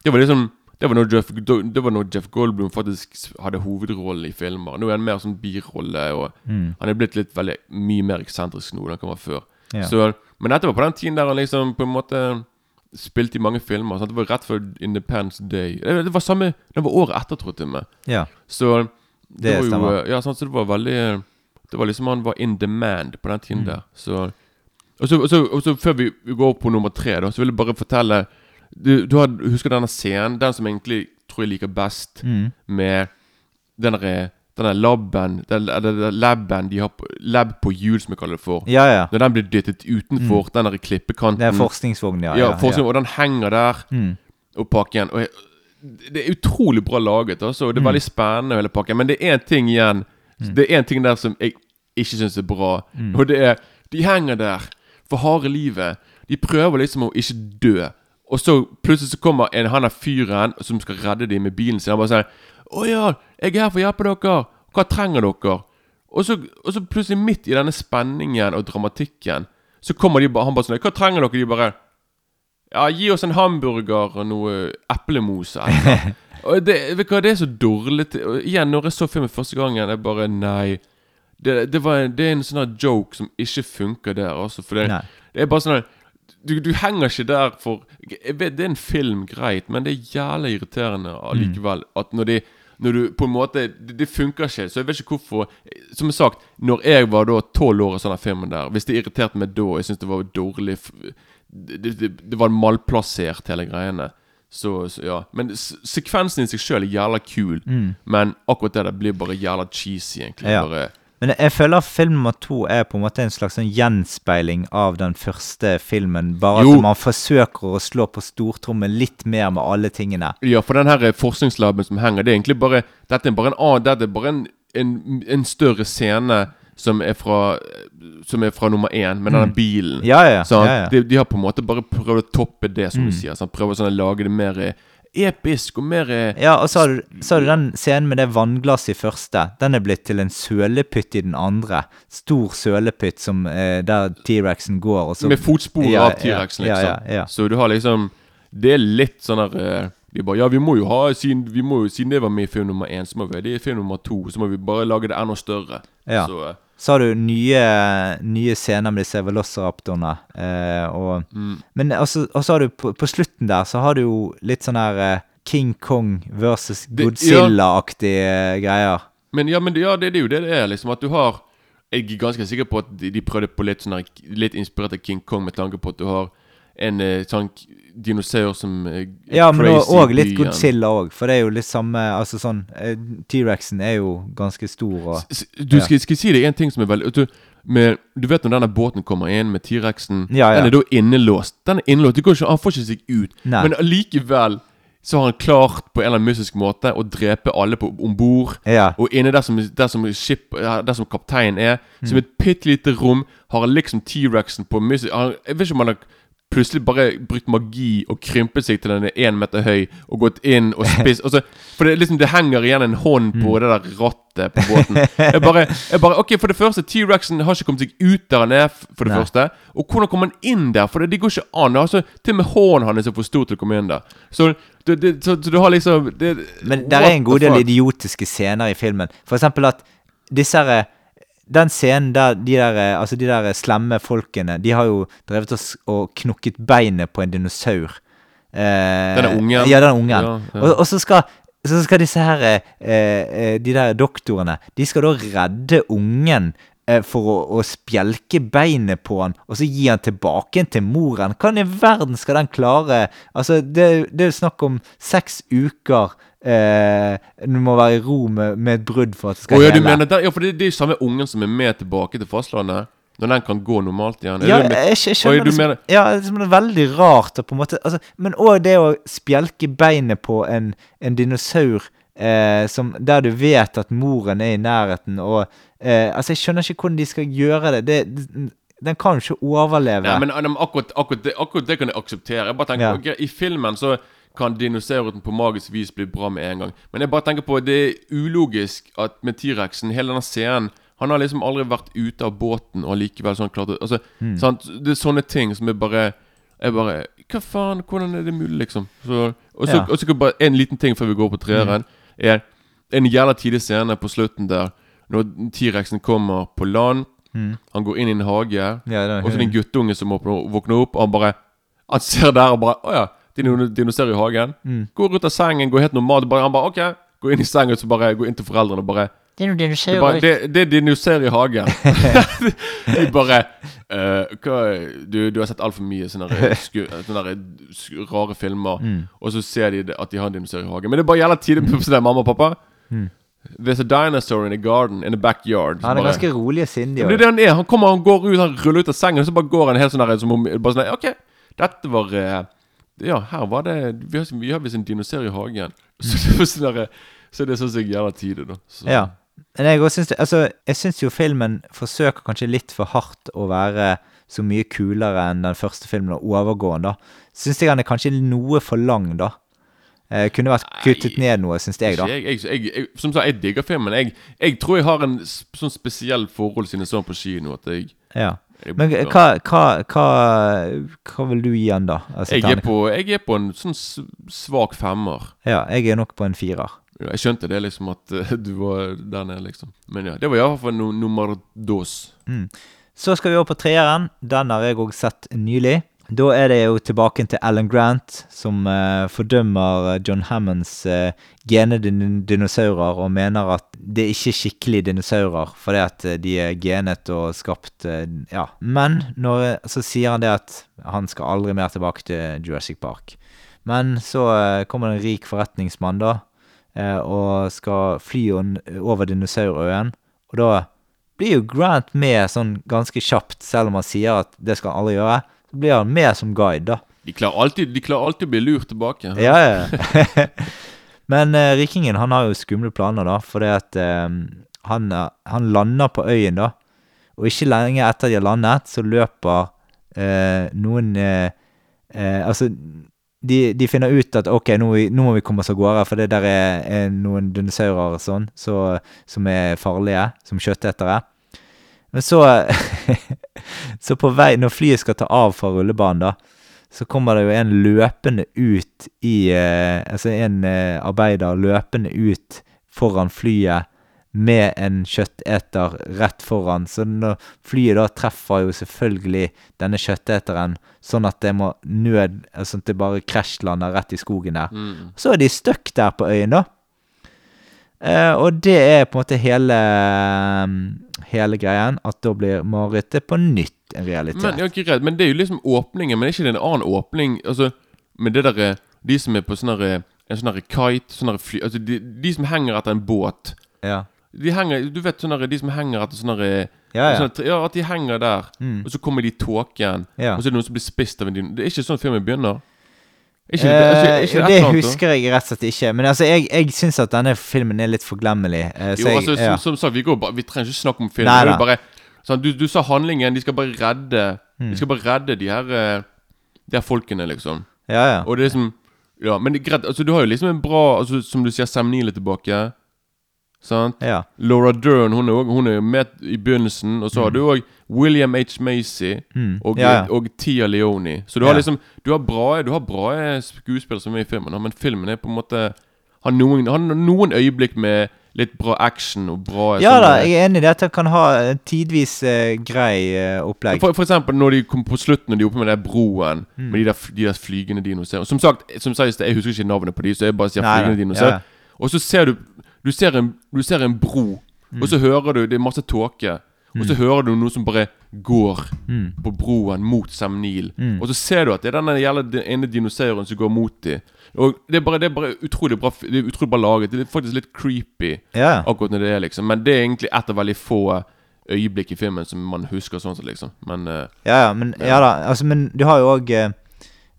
Det var liksom det var, Jeff, det var når Jeff Goldblum faktisk hadde hovedrollen i filmer. Nå er han mer sånn birolle, og Mm. han er blitt litt veldig mye mer eksentrisk nå enn han var før. Ja. Så, men dette var på den tiden der han liksom på en måte spilte i mange filmer. Sant? Det var rett før Independence Day. Eh, Det var samme Det var året etter, tror jeg med. ja. Så det, Det var stemmer. jo, Ja, sant, så det var veldig Det var liksom han var in demand på den tiden Mm. der. Så og så, og, så, og så før vi vi går på nummer tre, da, så vil jeg bare fortelle Du, du har, husker denne scenen? Den som egentlig tror jeg liker best, Mm. med den derre denne laben den, laben de har på, Lab på hjul, som jeg kaller det for. ja, ja. Når den blir dyttet utenfor den klippekanten. Det er forskningsvogn, ja. ja, forskning, Og den henger der Mm. og pakken. Og jeg, det er utrolig bra laget. Altså, og Det er Mm. veldig spennende, hele pakken. Men det er én ting igjen Det er en ting der som jeg ikke syns er bra. Mm. Og det er De henger der for harde livet. De prøver liksom å ikke dø. Og så plutselig så kommer en, han er fyren som skal redde dem med bilen sin. Han bare sier 'Å ja, jeg er her for å hjelpe dere. Hva trenger dere?' Og så, og så plutselig, midt i denne spenningen og dramatikken, så kommer de bare Han bare sånn 'Hva trenger dere?' De bare Ja, gi oss en hamburger og noe eplemos. Og det, vet du hva, det er så dårlig og Igjen, når jeg så filmen første gangen, jeg bare Nei. Det, det, var en, det er en sånn joke som ikke funker der, altså. For det, det er bare sånn du, du henger ikke der for Jeg vet det er en film, greit, men det er jævlig irriterende allikevel. At når de når du på en måte Det, det funker ikke. Så jeg vet ikke hvorfor Som sagt, når jeg var da tolv år og sånn filmen der Hvis det irriterte meg da, jeg syntes det var dårlig det, det, det var malplassert, hele greiene. Så, så ja. Men sekvensen i seg sjøl er jævla kul. Men akkurat det der blir bare jævla cheesy, egentlig. Ja. Bare, Men jeg føler film nummer to er på en måte en slags sånn gjenspeiling av den første filmen. Bare Jo. at man forsøker å slå på stortrommen litt mer med alle tingene. Ja, for den her eh, forskningslaben som henger, det er egentlig bare Dette er bare en annen Dette er bare en, en, en større scene som er fra Som er fra nummer én, med denne bilen. Ja, Ja, ja, Sant? ja, ja. De, de har på en måte bare prøvd å toppe det, som Mm. du sier. Sant? å sånn å lage det mer eh, episk og mer eh, Ja, og så har, du, så har du den scenen med det vannglasset i første. Den er blitt til en sølepytt i den andre. Stor sølepytt som, eh, der T-rexen går. Og så, Med fotspor Ja, av T-rexen, ja, liksom. ja. Så du har liksom Det er litt sånn der eh, De bare Ja, vi må jo ha siden, vi må jo, siden det var med i film nummer én, så må vi det i film nummer to. Så må vi bare lage det enda større. Så eh, Så har du nye, nye scener med disse velociraptorene. Eh, og, Mm. Men også, også har du på, på slutten der så har du jo litt sånn her eh, King Kong versus Godzilla-aktige greier. Men ja, men ja, det, det er jo det det er, liksom. At du har Jeg er ganske sikker på at de, de prøvde på litt sånn her Litt inspirert av King Kong, med tanke på at du har en eh, sånn dinosaur som eh, er Ja, men òg litt. Godzilla òg, for det er jo litt samme Altså sånn eh, T-rexen er jo ganske stor og S- Du, skal, skal si deg en ting som er veldig du, med, du vet når denne båten kommer inn med T-rexen Ja, ja. Den er da innelåst. Den er innelåst, det går ikke, Han får ikke seg ut. Nei. Men allikevel så har han klart på en eller annen mystisk måte å drepe alle på- om bord. Ja. Og inne der som, der som, ship, der som kapteinen er, Mm. som et bitte lite rom, har han liksom T-rexen på mystisk Jeg vet ikke om han har plutselig bare brukt magi og krympet seg til den er én meter høy og gått inn og spist og så, For det, liksom, det henger igjen en hånd Mm. det der rattet på båten. Jeg bare, jeg bare Ok, for det første, T-rexen har ikke kommet seg ut der han er, for det Nei. første. Og hvordan kommer han inn der? For det, det går ikke an. Altså, til og med hånden hans er for stor til å komme inn der. Så, du, det, så, så du har liksom det, Men der er en god del idiotiske scener i filmen. For eksempel at disse her eh, Den scenen der de der, eh, altså de der slemme folkene De har jo drevet oss og knukket beinet på en dinosaur. Eh, Den ungen. Ja, den ungen. Ja, ja. Og, og så skal så skal disse her eh, eh, De der doktorene De skal da redde ungen eh, for å, å spjelke beinet på han, og så gi han tilbake til moren. Hvordan i verden skal den klare Altså, det, det er snakk om seks uker eh, Du må være i ro med, med et brudd for at det skal skal ja, du hele. mener der, Ja, for det, det er jo samme ungen som er med tilbake til fastlandet. Når den kan gå normalt igjen. Ja, det jeg, jeg skjønner Oi, det, mener- ja, det, er veldig rart. på en måte, altså, men òg det å spjelke beinet på en, en dinosaur eh, som, der du vet at moren er i nærheten. Og, eh, altså, Jeg skjønner ikke hvordan de skal gjøre det. det, det den kan jo ikke overleve. Ja, men, men akkurat, akkurat, det, akkurat det kan jeg akseptere. Jeg bare tenker Ja. okay, I filmen så kan dinosauren på magisk vis bli bra med en gang. Men jeg bare tenker på det er ulogisk at med T-rexen, hele denne scenen Han har liksom aldri vært ute av båten og likevel sånn klart altså, Mm. sant? Det er sånne ting som er bare Jeg bare Hva faen? Hvordan er det mulig, liksom? Så, og så Ja. bare en liten ting før vi går på treeren. Er en jævla tidlig scene på slutten der når T-rexen kommer på land. Han går inn i en hage. Ja, Og så er det en guttunge som våkner opp, og han bare Han ser der og bare Å ja, dino- dinosaur i hagen. Mm. Går ut av sengen, går helt normalt. Bare, han bare OK. Går inn i sengen, så bare går inn til foreldrene og bare Det er noen Det, er dinosaurer. bare, det, det er dinosaur i hagen. De bare uh, hva, du, du har sett altfor mye sånne, sku, sånne sku- rare filmer, Mm. og så ser de at de har en dinosaur i hagen. Men det bare gjelder tidlig på sånn, mamma og pappa. There's a dinosaur in the garden, in the backyard. Han er bare- ganske rolig og sindig. ja, det er det han er. Han kommer, han går ut, han ruller ut av sengen, og så bare går han helt sånn der som om bare sånn OK, dette var eh, Ja, her var det Vi har, vi har visst en dinosaur i hagen. Så det er sånn der, Så det jeg er jævla tidlig, da. Så. Ja. Men jeg syns Altså, jo filmen forsøker kanskje litt for hardt å være så mye kulere enn den første filmen, og overgående, da. Syns jeg han er kanskje noe for lang, da. Eh, kunne vært kuttet ned noe, syns jeg, da. Jeg, jeg, jeg, som sagt, jeg digger filmen. Jeg tror jeg har en sånn spesiell forhold siden jeg så den på kino. At jeg Ja. Men hva, hva, hva, hva vil du gi han, da? Altså, jeg, er på, jeg er på en sånn svak femmer. Ja, jeg er nok på en firer. Ja, Jeg skjønte det, liksom, at eh, du var der nede, liksom. Men ja, det var iallfall no, nummer dos. Så skal vi over på treeren. Den har jeg òg sett nylig. Da er det jo tilbake til Alan Grant, som eh, fordømmer John Hammonds uh, gene dinosaurer og mener at det ikke er skikkelige dinosaurer fordi at eh, de er genet og skapt eh, Ja. Men når, så sier han det at han skal aldri mer tilbake til Jurassic Park. Men så eh, kommer en rik forretningsmann, da, eh, og skal fly over dinosaurøyen. Og da blir jo Grant med sånn ganske kjapt, selv om han sier at det skal han aldri gjøre. Blir han med som guide, da. De klarer alltid, de klarer alltid å bli lurt tilbake. Ja, ja. Men eh, rikingen han har jo skumle planer, da, fordi at eh, han, eh, han lander på øyen, da. Og ikke lenge etter de har landet, så løper eh, noen eh, eh, Altså, de, de finner ut at ok, nå, nå må vi komme oss av gårde, for det der er, er noen dinosaurer og sånn så, som er farlige, som kjøttetere. Men så Så på vei, når flyet skal ta av fra rullebanen, da, så kommer det jo en løpende ut i eh, Altså en eh, arbeider løpende ut foran flyet med en kjøtteter rett foran. Så når flyet da treffer jo selvfølgelig denne kjøtteteren, sånn at det må nød Sånn at det bare krasjlander rett i skogen der. Så er de stuck der på øyen, da. Eh, og det er på en måte hele Hele greien. At da blir marerittet på nytt en realitet. Men, ja, ikke redd, men det er jo liksom åpningen, men er ikke det en annen åpning? Altså, med det derre De som er på sånn En sånn kite, sånne fly Altså, de, de som henger etter en båt ja. De henger Du vet sånne, De som henger etter sånne Ja, ja. sånne ja, at de henger der, og så kommer de i tåken, Ja. og så er det noen som blir spist av en dino. Det er ikke sånn filmen begynner. Ikke, Eh, ikke, ikke det, husker jeg rett og slett ikke. Men altså, jeg, jeg syns at denne filmen er litt forglemmelig. eh, Jo, jeg, altså, ja. som, som sagt, vi, går bare, vi trenger ikke snakke om filmen. Er bare, sånn, du, du sa handlingen. De skal bare redde Mm. De skal bare redde de her eh, De her folkene, liksom. ja, ja. Og det er liksom Ja, men det greit. Altså, du har jo liksom en bra altså, Som du sier, er tilbake. Sant? ja. Laura Dern hun er, også, hun er med i begynnelsen. Og så har du òg William H. Macy og, Mm. Ja, ja. og Tia Leone. Så du har Ja. liksom Du har bra, du har bra skuespillere som er i filmen, men filmen er på en måte Har noen, har noen øyeblikk med litt bra action og bra Ja sånn, da, eh, jeg er enig i det at det kan ha tidvis eh, grei eh, opplegg. For, for eksempel når de kom på slutten Når de er oppe med den broen Mm. Med de der, de der flygende dinosaurene. Som sagt, som sagt jeg husker ikke navnet på de Så jeg bare sier Nei, flygende dinosaurer ja. Og så ser du Du ser en, du ser en bro Mm. Og så hører du Det er masse tåke Og så hører du noe som bare går Mm. På broen mot Sam Neill. Og så ser du at det er denne jævla ene dinosauren Som går mot dem. Og det er bare, det er bare utrolig bra Det er utrolig bra laget. Det er faktisk litt creepy yeah. Akkurat når det er liksom. Men det er egentlig et av veldig få øyeblikk i filmen Som man husker sånn sett liksom. Men uh, Ja, ja, men, ja da, altså, men du har jo òg eh, eh,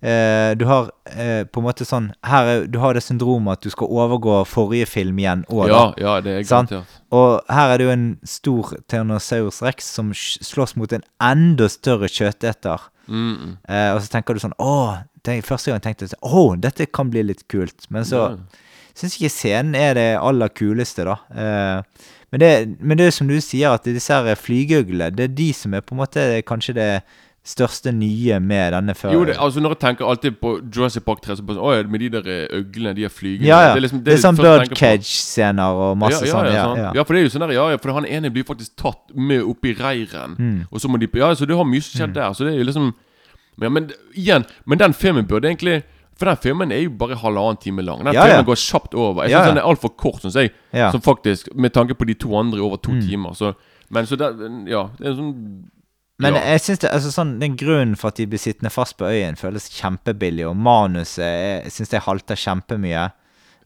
Du har eh, på en måte sånn Her er, Du har det syndromet at du skal overgå forrige film igjen òg, Ja, ja, det er garantert. Og her er det jo en stor Tyrannosaurus rex som slåss mot en enda større kjøteter. Mm, Eh, og så tenker du sånn Å! Det, første gang tenkte jeg sånn, Å, dette kan bli litt kult. Men så Ja. syns ikke scenen er det aller kuleste, da. Eh, men, det, men det er som du sier, at disse her flygeøglene, det er de som er på en måte kanskje det største nye med denne før. Jo, det, altså når jeg tenker alltid på Jurassic Park 3, så bare sånn Å med de der eh, øglene, de er flygende ja, ja. Det er, liksom, det er sånn sånn birdcage-scener og masse ja, ja, sånn. ja, Ja, sant. ja. ja, for det er jo sånn der, ja, ja, for han ene blir faktisk tatt med opp i reiren. Mm. Og så må de Ja, så det har mye som mm. der. Så det er jo liksom ja, Men igjen, men den filmen burde egentlig For den filmen er jo bare halvannen time lang. Den Ja, ja. filmen går kjapt over. Jeg Ja, syns ja. den er altfor kort, syns jeg. Ja. Mm. Som faktisk, med tanke på de to andre over to timer. Så, men så det, Ja, det er sånn Men ja. jeg synes det, altså sånn, den grunnen for at de blir sittende fast på øyen, føles kjempebillig, og manuset er- syns jeg halter kjempemye.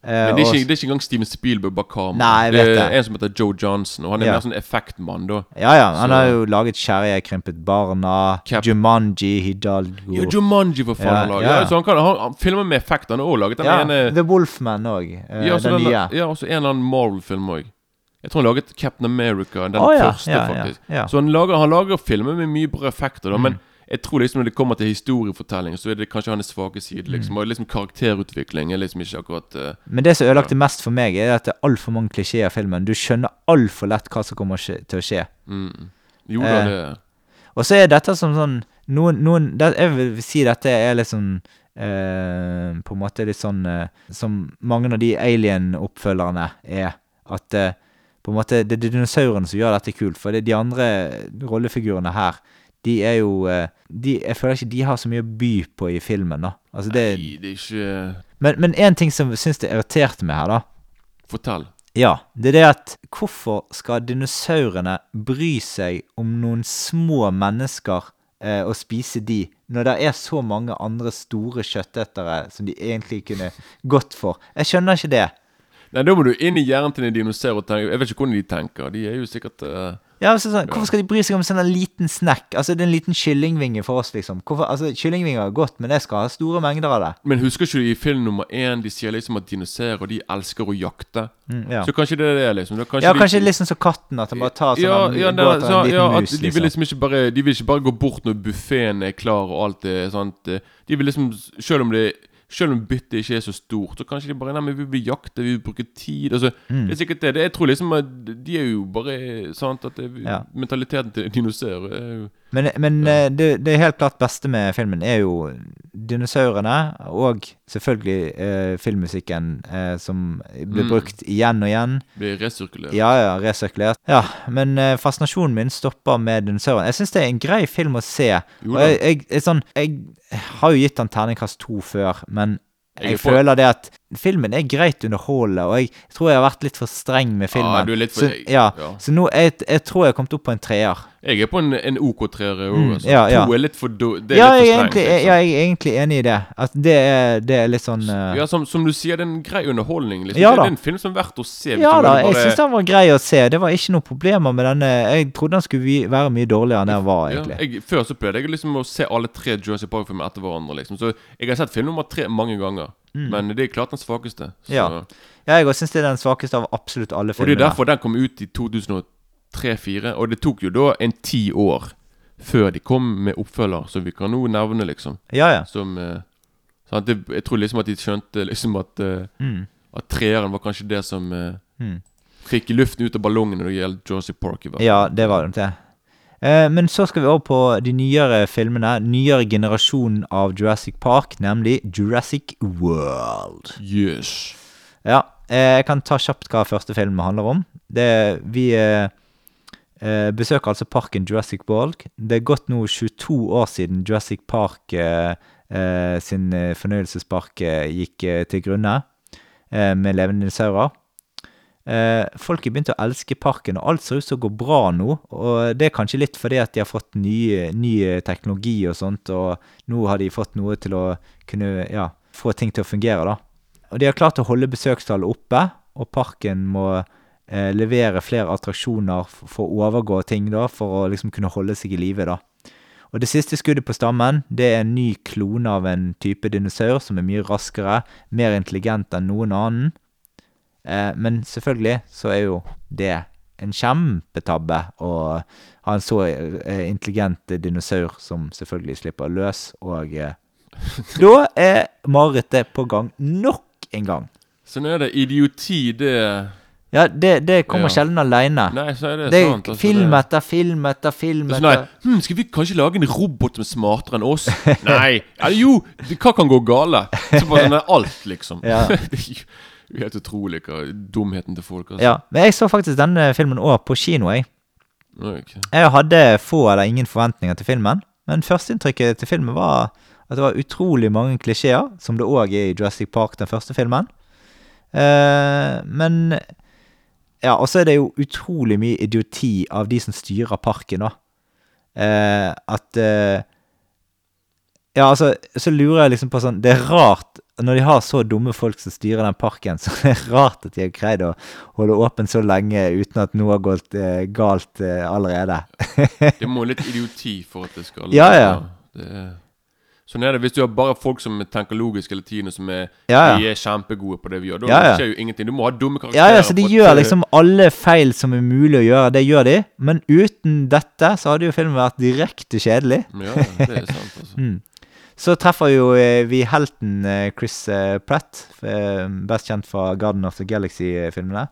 Eh, Men det er, ikke, det er ikke engang Steven Spielberg bak kamera. Nei, jeg det vet er det. en som heter Joe Johnson, og han er Ja. mer sånn effektmann, da. ja, ja. Han så- har jo laget 'Kjære, jeg krympet barna', Cap- Jumanji, Hidalgo Ja, Jumanji, for faen. Ja, ja. Ja, så han, kan, han, han filmer med effekt, Han har òg laget den Ja, ene The Wolfman òg. Ja, den den, nye. ja, også en eller annen Marvel-film òg. Jeg tror han laget Captain America, den oh, ja, første, ja, ja, faktisk. ja. Så han lager, han lager filmer med mye bra effekter, da, Mm. men jeg tror liksom når det kommer til historiefortelling, så er det kanskje hans svake side. Mm. Liksom, og liksom Karakterutvikling er liksom ikke akkurat uh, Men det som ødelagte mest for meg, er at det er altfor mange klisjeer i filmen. Du skjønner altfor lett hva som kommer til å skje. mm. Jo da, Eh, det Og så er dette som sånn Noen, noen det, Jeg vil si dette er liksom eh, På en måte litt sånn eh, som mange av de Alien-oppfølgerne er. At eh, på en måte det er dinosaurene som gjør dette kult. For det, de andre rollefigurene her, de er jo eh, de, Jeg føler ikke de har så mye å by på i filmen, da. Altså det, Nei, det er ikke men, men en ting som syns det irriterte meg her, da. Fortell. Ja, det er det at hvorfor skal dinosaurene bry seg om noen små mennesker eh, og spise de, når det er så mange andre store kjøttetere som de egentlig kunne gått for? Jeg skjønner ikke det. Nei, Da må du inn i hjernen til en dinosaur og tenke Jeg vet ikke hvordan de tenker. De er jo sikkert uh, Ja, altså, sånn, Hvorfor skal de bry seg om sånn en liten snack? Altså, Det er en liten kyllingvinge for oss, liksom. Hvorfor, altså, Kyllingvinger er godt, men jeg skal ha store mengder av det. Men husker ikke du i film nummer én de sier liksom at dinosaurer de elsker å jakte? Mm, ja. Så kanskje det er det, liksom. Det er ja, de- kanskje liksom som katten, at han bare tar sånn ja, en- ja, det, så, en liten ja, mus, de vil liksom. liksom ikke bare De vil ikke bare gå bort når buffeen er klar og alt er sant. De vil liksom Selv om det selv om byttet ikke er så stort, så kanskje de bare Nei, men vi vil jakte, vi vil bruke tid Altså, Mm. Det er sikkert det. Jeg tror liksom at de er jo bare sant at det, Ja. Mentaliteten til dinosaurer er jo Men, men ja. det, det helt klart beste med filmen er jo dinosaurene, og selvfølgelig eh, filmmusikken eh, som blir Mm. brukt igjen og igjen. Blir resirkulert. Ja, ja, resirkulert. Ja, men eh, fascinasjonen min stopper med dinosaurene. Jeg syns det er en grei film å se. Og jeg, jeg, jeg, sånn, jeg har jo gitt den terningkast to før, men Jeg jeg, er føler det at filmen er greit underholdende, og jeg tror jeg har vært litt for streng med filmen. Ja, du er litt for- så, ja, ja. så nå jeg, jeg tror jeg har kommet opp på en treer. Jeg er på en, en OK-treer òg. Mm, altså. ja, ja. To er litt for do, Det er Ja, litt for strengt. egentlig, jeg, ja, jeg er egentlig enig i det. At det er, det er litt sånn uh... Ja, som, som du sier, det er en grei underholdning. Liksom. Ja det, er en film som er verdt å se. Ja da, bare... jeg syns den var grei å se. Det var ikke noe problemer med denne. Jeg trodde den skulle være mye dårligere enn den var, ja, egentlig. jeg, Før så pleide jeg liksom å se alle tre Jersey Park-filmer etter hverandre. liksom Så jeg har sett film nummer tre mange ganger. Men det er klart den svakeste. Så. Mm. Ja. Jeg syns det er den svakeste av absolutt alle Og det er derfor den kom ut i 2003-2004. Og det tok jo da en ti år før de kom med oppfølger, som vi kan nå nevne, liksom. Ja, ja. Som sant? Det, Jeg tror liksom at de skjønte liksom at eh, Mm. At treeren var kanskje det som eh, Mm. fikk luften ut av ballongen når det gjelder Jersey Park. i hvert fall. Ja, det var det. Eh, men så skal vi over på de nyere filmene. Nyere generasjon av Jurassic Park, nemlig Jurassic World. Yes. Ja, eh, jeg kan ta kjapt hva første film handler om. Det, vi eh, besøker altså parken Jurassic World. Det er gått nå 22 år siden Jurassic Park sin fornøyelsespark gikk eh, til grunne med levende dinosaurer. Eh, folk har begynt å elske parken, og alt ser ut til å gå bra nå. Og det er kanskje litt fordi at de har fått nye, ny teknologi og sånt, og nå har de fått noe til å kunne ja, få ting til å fungere, da. Og de har klart å holde besøkstallet oppe, og parken må eh, levere flere attraksjoner for å overgå ting, da, for å liksom kunne holde seg i live, da. Og det siste skuddet på stammen, det er en ny klone av en type dinosaur som er mye raskere, mer intelligent enn noen annen. Eh, men selvfølgelig så er jo det en kjempetabbe å ha en så eh, intelligent dinosaur som selvfølgelig slipper løs, og eh, da er marerittet på gang nok en gang. Sånn er det. Idioti, det Ja, det, det kommer Ja. sjelden aleine. Nei, så det, Det er altså, film etter film etter film sånn, nei, etter hm, Skal vi kanskje lage en robot som er smartere enn oss? Nei! Ja, jo! Hva kan gå gale? Så bare sånn alt, liksom. Ja. helt utrolig hva dumheten til folk. Altså. Ja, men jeg så faktisk denne filmen òg på kino, jeg. Okay. Jeg hadde få eller ingen forventninger til filmen, men førsteinntrykket til filmen var at det var utrolig mange klisjeer, som det òg er i Jurassic Park, den første filmen. Uh, men Ja, og så er det jo utrolig mye idioti av de som styrer parken, da. Uh, at uh, Ja, altså, så lurer jeg liksom på sånn Det er rart når de har så dumme folk som styrer den parken, så er det rart at de har greid å holde åpen så lenge uten at noe har gått eh, galt eh, allerede. Det må litt idioti for at det skal Ja, ja. Det sånn er det. Hvis du har bare folk som tenker logisk hele tiden, og som er, Ja, ja. er kjempegode på det vi gjør, da Ja, ja. skjer jo ingenting. Du må ha dumme karakterer. Ja, ja, så de gjør liksom alle feil som er mulig å gjøre, det gjør de. Men uten dette så hadde jo filmen vært direkte kjedelig. Ja, det er sant, altså. Mm. Så treffer jo eh, vi helten eh, Chris eh, Pratt, best kjent fra Garden of the Galaxy-filmene.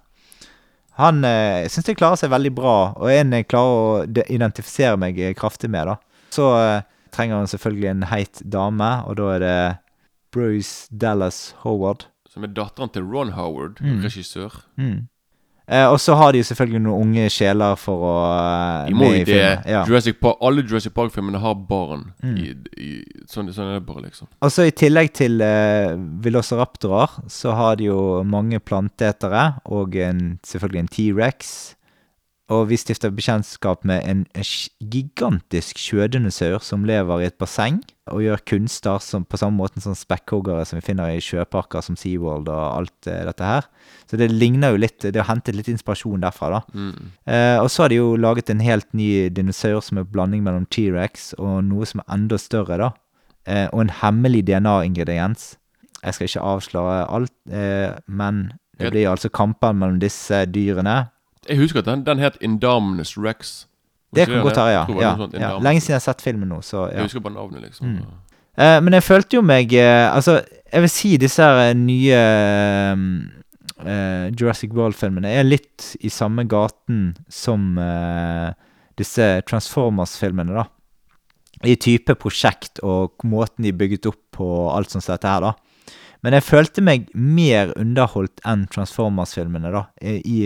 Han eh, jeg syns de klarer seg veldig bra, og en jeg klarer å identifisere meg kraftig med, da. Så trenger han selvfølgelig en heit dame, og da er det Bruce Dallas Howard. Som er datteren til Ron Howard, Mm. regissør. Eh, og så har de jo selvfølgelig noen unge sjeler for å eh, De må jo det. Ja. Jurassic Park, alle Jurassic Park-filmene har barn. Mm. I, i, sånn, sånn er det bare, liksom. Og så i tillegg til eh, velociraptorer, så har de jo mange planteetere, og en, selvfølgelig en T-rex. Og vi stifter bekjentskap med en sj- gigantisk sjødinosaur som lever i et basseng, og gjør kunster som, på samme måte som spekkhoggere som vi finner i sjøparker som SeaWorld og alt eh, dette her. Så det ligner jo litt Det har hentet litt inspirasjon derfra, da. Mm. Eh, og så har de jo laget en helt ny dinosaur som er en blanding mellom T-rex og noe som er enda større, da. Eh, og en hemmelig DNA-ingrediens. Jeg skal ikke avsløre alt, eh, men det blir altså kamper mellom disse dyrene. Jeg husker at den, den het Indominus Rex. Det kan godt være, ja. Ja, ja. Lenge siden jeg har sett filmen nå, så Jeg husker bare navnet, liksom. Mm. Uh, men jeg følte jo meg uh, Altså, jeg vil si disse her nye uh, Jurassic World-filmene er litt i samme gaten som eh, disse Transformers-filmene, da. I type prosjekt og måten de bygget opp på alt sånt som dette her, da. Men jeg følte meg mer underholdt enn Transformers-filmene, da, i i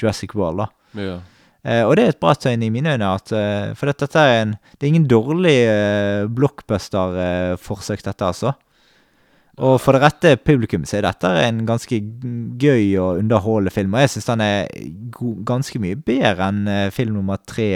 Jurassic World, da. Ja. Eh, og det er et bra tegn i mine øyne, at, eh, for dette er en Det er ingen dårlig eh, blockbuster-forsøk, dette, altså. Og for det rette publikum så er dette en ganske gøy og underholdende film, og jeg syns den er ganske mye bedre enn eh, film nummer tre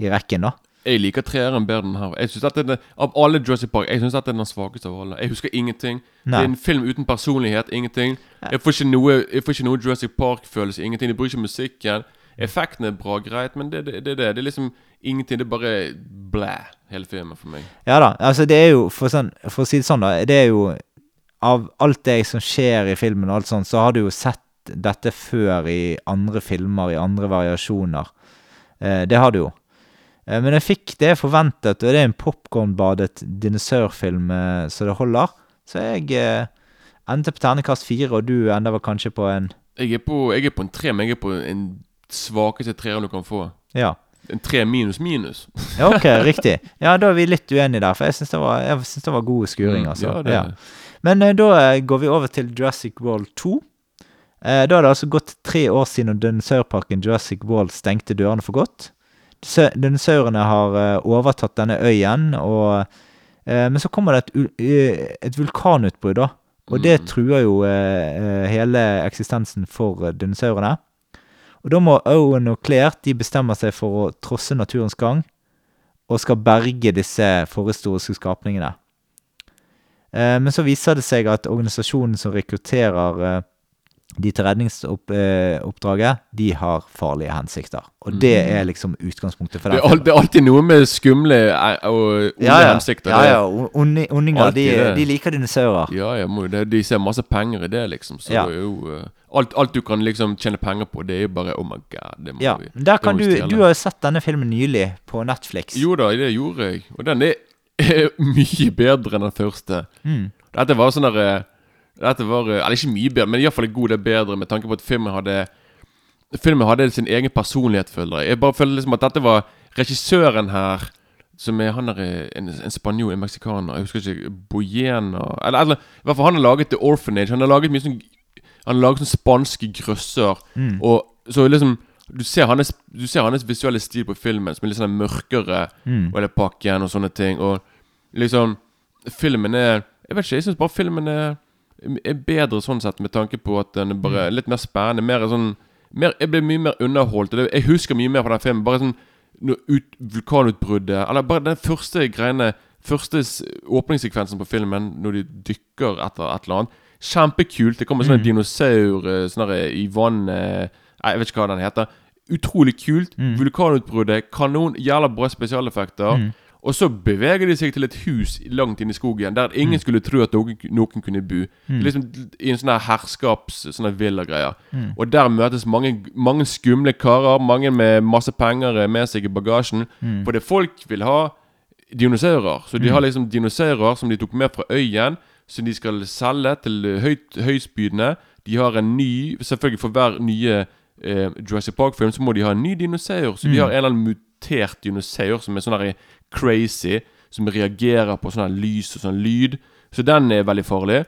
i rekken, da. Jeg liker treeren bedre enn her. Jeg synes at det Av alle Jurassic Park Jeg synes at det er den svakeste av alle. Jeg husker ingenting. Det er en film uten personlighet. Ingenting. Jeg får ikke noe, jeg får ikke noe Jurassic Park-følelse. Ingenting. De bruker ikke musikken. Effekten er bra, greit, men det er det, det, det. det er liksom ingenting. Det er bare blæ, hele filmen for meg. Ja da, altså det er jo, for, sånn, for å si det sånn, da, det er jo Av alt det som skjer i filmen og alt sånt, så har du jo sett dette før i andre filmer, i andre variasjoner. Eh, det har du jo. Eh, men jeg fikk det jeg forventet, og det er en popkornbadet dinosaurfilm eh, så det holder. Så jeg eh, endte på ternekast fire, og du ender vel kanskje på en Jeg er på, jeg er på en tre, men jeg er på en svakeste treer du kan få. Ja. En tre minus minus. Ja, ok, riktig. Ja, da er vi litt uenige der, for jeg syns det, det var god skuring, Mm, altså. Ja, det, Ja. Men da går vi over til Jurassic World 2. Eh, da har det altså gått tre år siden dinosaurparken Jurassic World stengte dørene for godt. Dinosaurene har eh, overtatt denne øyen, og, eh, men så kommer det et, et vulkanutbrudd, da. Og det Mm. truer jo eh, hele eksistensen for dinosaurene. Og da må Owen og Claire de bestemmer seg for å trosse naturens gang, og skal berge disse forhistoriske skapningene. Eh, men så viser det seg at organisasjonen som rekrutterer eh, de til redningsoppdraget, de har farlige hensikter. Og det er liksom utgangspunktet for det, den er, det er alltid noe med skumle eh, og onde ja, ja. hensikter. Ja, ja. Ondinger, de, de liker dinosaurer. Ja, ja, det, de ser masse penger i det, liksom. Så Ja. det er jo eh, alt, alt du kan liksom tjene penger på, det er jo bare Oh my god. Det må Ja, vi Der kan du vi stjele. Du har jo sett denne filmen nylig på Netflix. Jo da, det gjorde jeg. Og den er, er mye bedre enn den første. Mm. Dette var sånn derre eh, Dette var eh, Eller ikke mye bedre, men iallfall en god del bedre, med tanke på at filmen hadde Filmen hadde sin egen personlighet, føler jeg. Jeg bare føler liksom at dette var regissøren her som er han der eh, en, en spanjol, en meksikaner Jeg husker ikke Boyena Eller, eller i hvert fall han har laget The Orphanage. Han har laget mye sånn Han har laget sånn spanske grøsser. Mm. Og så liksom du ser, hans, du ser hans visuelle stil på filmen, som er litt sånn mørkere. Mm. Og hele pakken og sånne ting. Og liksom Filmen er Jeg vet ikke, jeg syns bare filmen er, er bedre sånn sett, med tanke på at den er bare Mm. litt mer spennende. Mer sånn mer, Jeg ble mye mer underholdt. Jeg husker mye mer fra den filmen. Bare sånn ut, vulkanutbruddet Eller bare den første greiene Første åpningssekvensen på filmen, når de dykker etter et eller annet. Kjempekult. Det kommer sånn en dinosaur eh, sånn i vannet Jeg vet ikke hva den heter. Utrolig kult. Vulkanutbruddet, kanon, jævla bra spesialeffekter. Og så beveger de seg til et hus langt inn i skogen, der ingen skulle tro at noen, noen kunne bo. Liksom I en sånn her herskaps... Sånne villa-greier. Og der møtes mange, mange skumle karer, mange med masse penger eh, med seg i bagasjen. For det folk vil ha dinosaurer. Så de har liksom dinosaurer som de tok med fra øyen, som de skal selge til høyt, høystbydende. De har en ny Selvfølgelig for hver nye eh, Jurassic Park-film, så må de ha en ny dinosaur. Så de har en eller annen mutert dinosaur som er sånn der crazy, som reagerer på sånn lys og sånn lyd. Så den er veldig farlig.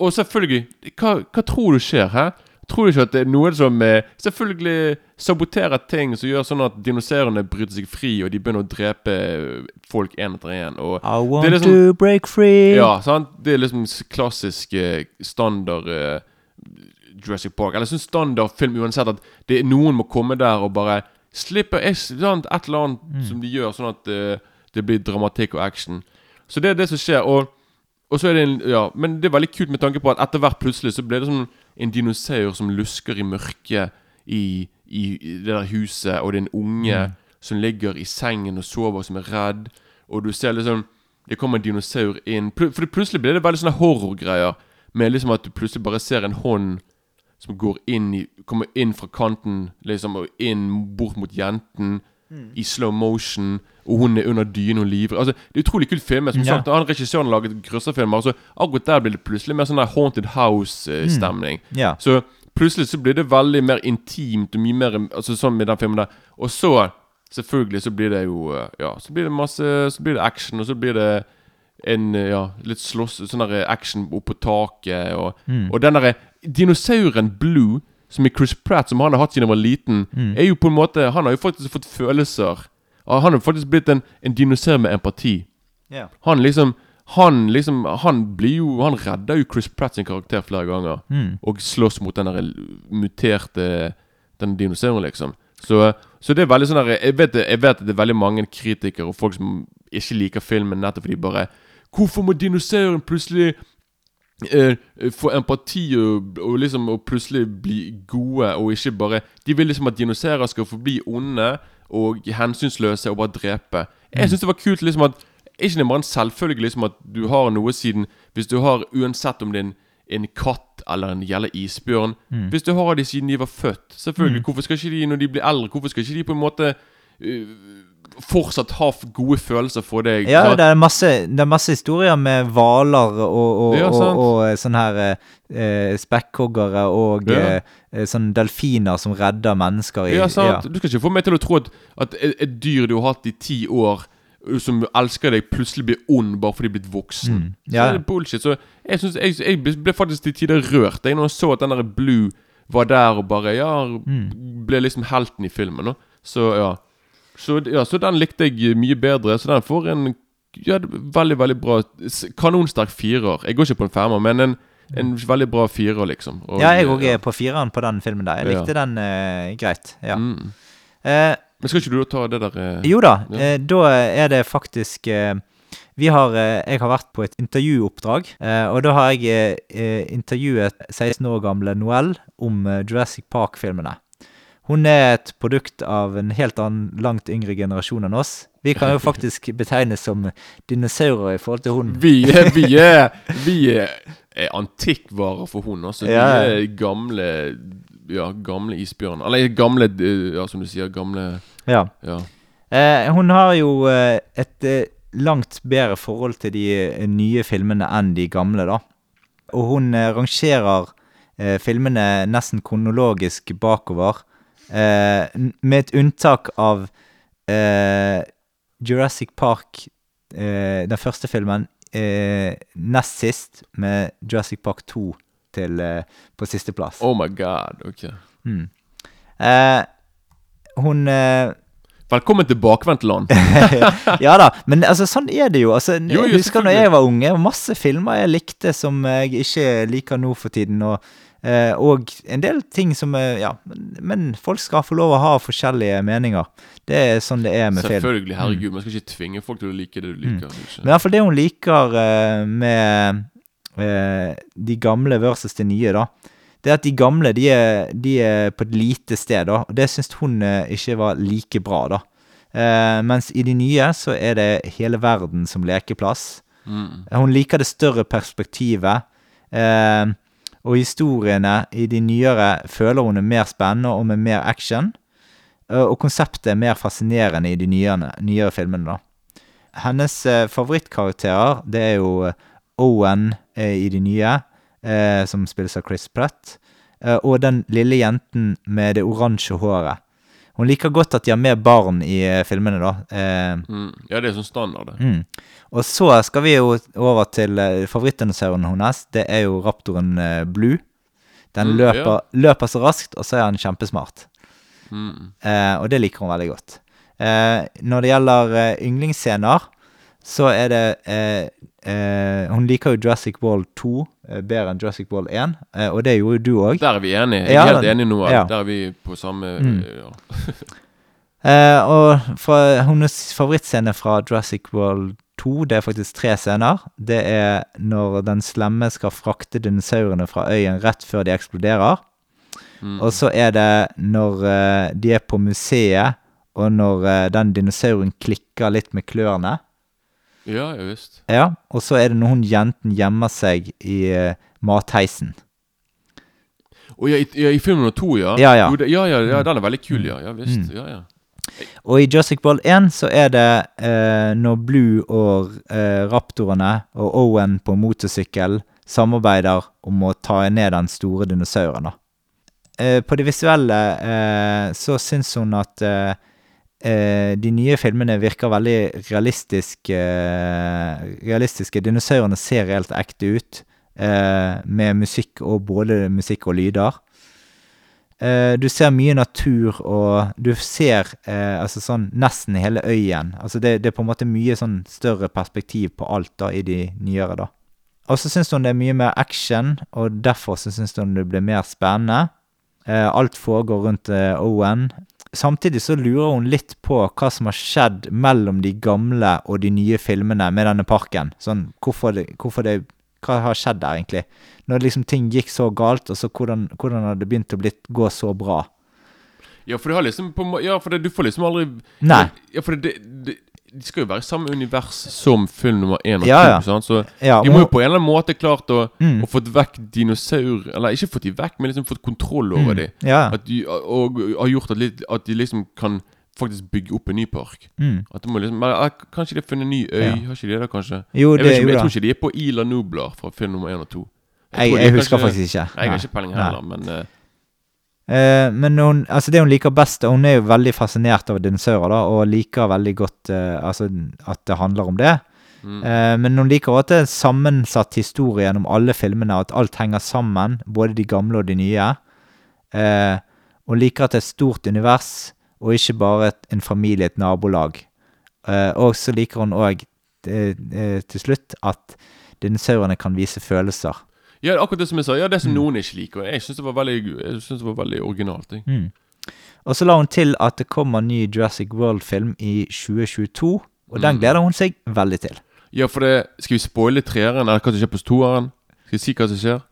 Og selvfølgelig, hva, hva tror du skjer her? Tror du ikke at det er noe som eh, selvfølgelig saboterer ting som gjør sånn at dinosaurene bryter seg fri, og de begynner å drepe eh, folk én etter én? I want det liksom, to break free. Ja, sant? Det er liksom klassisk eh, standard Jurassic Park. Eller sånn standard film uansett at det noen må komme der og bare slippe es- sant? et eller annet som de gjør, sånn at det, det blir dramatikk og action. Så det er det som skjer. Og, og så er det en Ja, men det er veldig kult med tanke på at etter hvert plutselig så ble det sånn en dinosaur som lusker i mørket i, i, i det der huset, og det er en unge som ligger i sengen og sover, som er redd, og du ser liksom Det kommer en dinosaur inn For det plutselig blir det veldig sånne horrorgreier, med liksom at du plutselig bare ser en hånd som går inn i Kommer inn fra kanten, liksom, og inn bort mot jenten. I slow motion, og hun er under dyna og livredd. Altså, det er utrolig kult film. Som Ja. sagt, han Regissøren har laget grøsserfilmer. Altså, akkurat der blir det plutselig mer sånn der Haunted House-stemning. Ja. Så plutselig så blir det veldig mer intimt og mye mer Altså sånn med den filmen der. Og så, selvfølgelig, så blir det jo eh, Ja, så blir det masse Så blir det action, og så blir det en eh, Ja, litt slåss Sånn action opp på taket, og, og den derre dinosauren Blue, som er Chris Pratt, som han har hatt siden han var liten, er jo på en måte Han har jo faktisk fått følelser. Han har faktisk blitt en, en dinosaur med empati. Yeah. Han liksom Han liksom Han blir jo Han redder jo Chris Pratt sin karakter flere ganger. Og slåss mot den der muterte Den dinosauren, liksom. Så, så det er veldig sånn der jeg vet, jeg vet at det er veldig mange kritikere og folk som ikke liker filmen nettopp fordi bare Hvorfor må dinosauren plutselig få empati og, og liksom og plutselig bli gode, og ikke bare De vil liksom at dinosaurer skal forbli onde og hensynsløse og bare drepe. Jeg syns det var kult liksom at ikke det bare en selvfølge liksom at du har noe siden Hvis du har Uansett om det er en, en katt eller en gjelder isbjørn Hvis du har de siden de var født Selvfølgelig, Hvorfor skal ikke de når de blir eldre Hvorfor skal ikke de på en måte øh, fortsatt ha gode følelser for deg? Ja, det er masse, det er masse historier med hvaler og, og, Ja, og, og, sånne her eh, spekkhoggere og Ja. eh, sånne delfiner som redder mennesker i Ja, sant? Du skal ikke få meg til å tro at, at et, et dyr du har hatt i ti år, som elsker deg, plutselig blir ond bare fordi de er blitt voksen. Mm, ja. Så det er bullshit. Så jeg, synes, jeg, jeg ble- faktisk til tider rørt jeg, når jeg så at den der Blue var der og bare Ja, Mm. ble liksom helten i filmen. Da. Så ja. Så, ja. så den likte jeg mye bedre. Så den får en ja, veldig, veldig bra Kanonsterk firer. Jeg går ikke på en femmer, men en, en veldig bra firer, liksom. Og, Ja, jeg òg ja. er på fireren på den filmen der. Jeg Ja. likte den eh, greit. Ja. Mm. Eh, Men skal ikke du ta det der eh, jo da, Ja. eh, da er det faktisk eh, vi har, eh, Jeg har vært på et intervjuoppdrag, eh, og da har jeg eh, eh, intervjuet 16 år gamle Noel om eh, Jurassic Park-filmene. Hun er et produkt av en helt annen, langt yngre generasjon enn oss. Vi kan jo faktisk betegnes som dinosaurer i forhold til hun. Vi er, vi er, vi er, er antikkvarer for hun, altså. Ja. Vi er gamle Ja, gamle isbjørn. Eller gamle eh, Ja, som du sier, gamle Ja. Ja. Eh, hun har jo eh, et eh, langt bedre forhold til de nye filmene enn de gamle, da. Og hun rangerer eh, filmene nesten kronologisk bakover, med et unntak av eh, Jurassic Park, eh, den første filmen, eh, nest sist, med Jurassic Park 2 til, eh, på sisteplass. Oh my god. Ok. Mm. Eh, hun eh, Velkommen til bakvendtland. ja da, men altså, sånn er det jo. Altså, Jo, jo, jeg husker da jeg var unge, masse filmer jeg likte som jeg ikke liker nå for tiden. Og, eh, og en del ting som eh, Ja, men, men folk skal få lov å ha forskjellige meninger. Det er sånn det er med film. Selvfølgelig. Herregud, man skal ikke tvinge folk til å like det du liker. Men i hvert fall det hun liker eh, med eh, de gamle versus de nye, da. Det er at de gamle de er, de er på et lite sted, da. Og det syns hun eh, ikke var like bra, da. Eh, mens i de nye så er det hele verden som lekeplass. Hun liker det større perspektivet. Eh, og historiene i de nyere føler hun er mer spennende og med mer action. Eh, og konseptet er mer fascinerende i de nyere, nyere filmene, da. Hennes eh, favorittkarakterer, det er jo eh, Owen i de nye, som spilles av Chris Pratt. og den lille jenten med det oransje håret. Hun liker godt at de har med barn i eh, filmene, da. Eh, Mm. Ja, det er sånn standard, det. Mm. Og så skal vi jo over til eh, favorittdinosauren hennes. Det er jo raptoren eh, Blue. Den Mm, løper, løper så raskt, og så er han kjempesmart. Mm. Eh, og det liker hun veldig godt. Eh, når det gjelder yndlingsscener, så er det eh, eh, Hun liker jo Jurassic World 2 eh, bedre enn Jurassic World 1, eh, og det gjorde jo du òg. Der er vi enige. Jeg er helt enig nå. ja. Der er vi på samme Mm. ja. Eh, og fra hennes favorittscene fra Jurassic World 2, det er faktisk tre scener. Det er når den slemme skal frakte dinosaurene fra øyen rett før de eksploderer. Mm. Og så er det når eh, de er på museet, og når eh, den dinosauren klikker litt med klørne. Ja, ja visst. Ja, og så er det når hun jenten gjemmer seg i uh, matheisen. Og ja, i, ja, i film nummer to, ja. Ja, ja. Jo, det, ja, ja, ja, den er veldig kul, ja. Ja visst. Mm. Ja, ja. Og i Jurassic World 1 så er det eh, når Blue og eh, raptorene og Owen på motorsykkel samarbeider om å ta ned den store dinosauren. da. Eh, på det visuelle eh, så syns hun at eh, eh, de nye filmene virker veldig realistisk, eh, realistiske. Dinosaurene ser helt ekte ut, eh, med musikk og både musikk og lyder. Eh, du ser mye natur, og du ser eh, altså sånn nesten hele øyen. Altså det, det er på en måte mye sånn større perspektiv på alt da i de nyere, da. Og så syns hun det er mye mer action, og derfor så syns hun det blir mer spennende. Eh, alt foregår rundt eh, Owen. Samtidig så lurer hun litt på hva som har skjedd mellom de gamle og de nye filmene med denne parken. Sånn, hvorfor det, hvorfor det Hva har skjedd der, egentlig? Når liksom ting gikk så galt, og så hvordan, hvordan har det begynt å blitt, gå så bra? Ja, for det har liksom på, Ja, for det, du får liksom aldri Nei. Ja, for det, det, de skal jo være i samme univers som film nummer én og Ja, to. ja. Så Ja, de må jo på en eller annen måte klart å Mm. å fått vekk dinosaur Eller ikke fått de vekk, men liksom fått kontroll over Mm, de. ja. At de og, har gjort at, litt, at de liksom kan faktisk bygge opp en ny park. Mm. At det må liksom men, eh, Kanskje de har funnet en ny øy? Har ikke de det, kanskje? Jo, det jeg, ikke, jo jeg tror ikke de er på Ila Nublar fra film nummer én og to. Jeg, jeg, jeg er husker kanskje- faktisk ikke. Nei, jeg har ikke peiling heller, men Eh, men hun, altså det hun liker best, hun er jo veldig fascinert av dinosaurer, da, og liker veldig godt eh, altså, at det handler om det. mm. Eh, men hun liker også at det er sammensatt historie gjennom alle filmene, at alt henger sammen, både de gamle og de nye. Hun liker at det er et stort univers, og ikke bare en familie, et nabolag. Eh, og så liker hun òg til slutt at dinosaurene kan vise følelser. Ja, akkurat det som jeg sa. Ja, det som Mm. noen ikke liker. Jeg syns det det var veldig originalt. Jeg. Mm. Og så la hun til at det kommer en ny Jurassic World-film i 2022, og den Mm. gleder hun seg veldig til. Ja, for det Skal vi spoile treeren, eller hva som skjer på toeren? Skal vi si hva som skjer?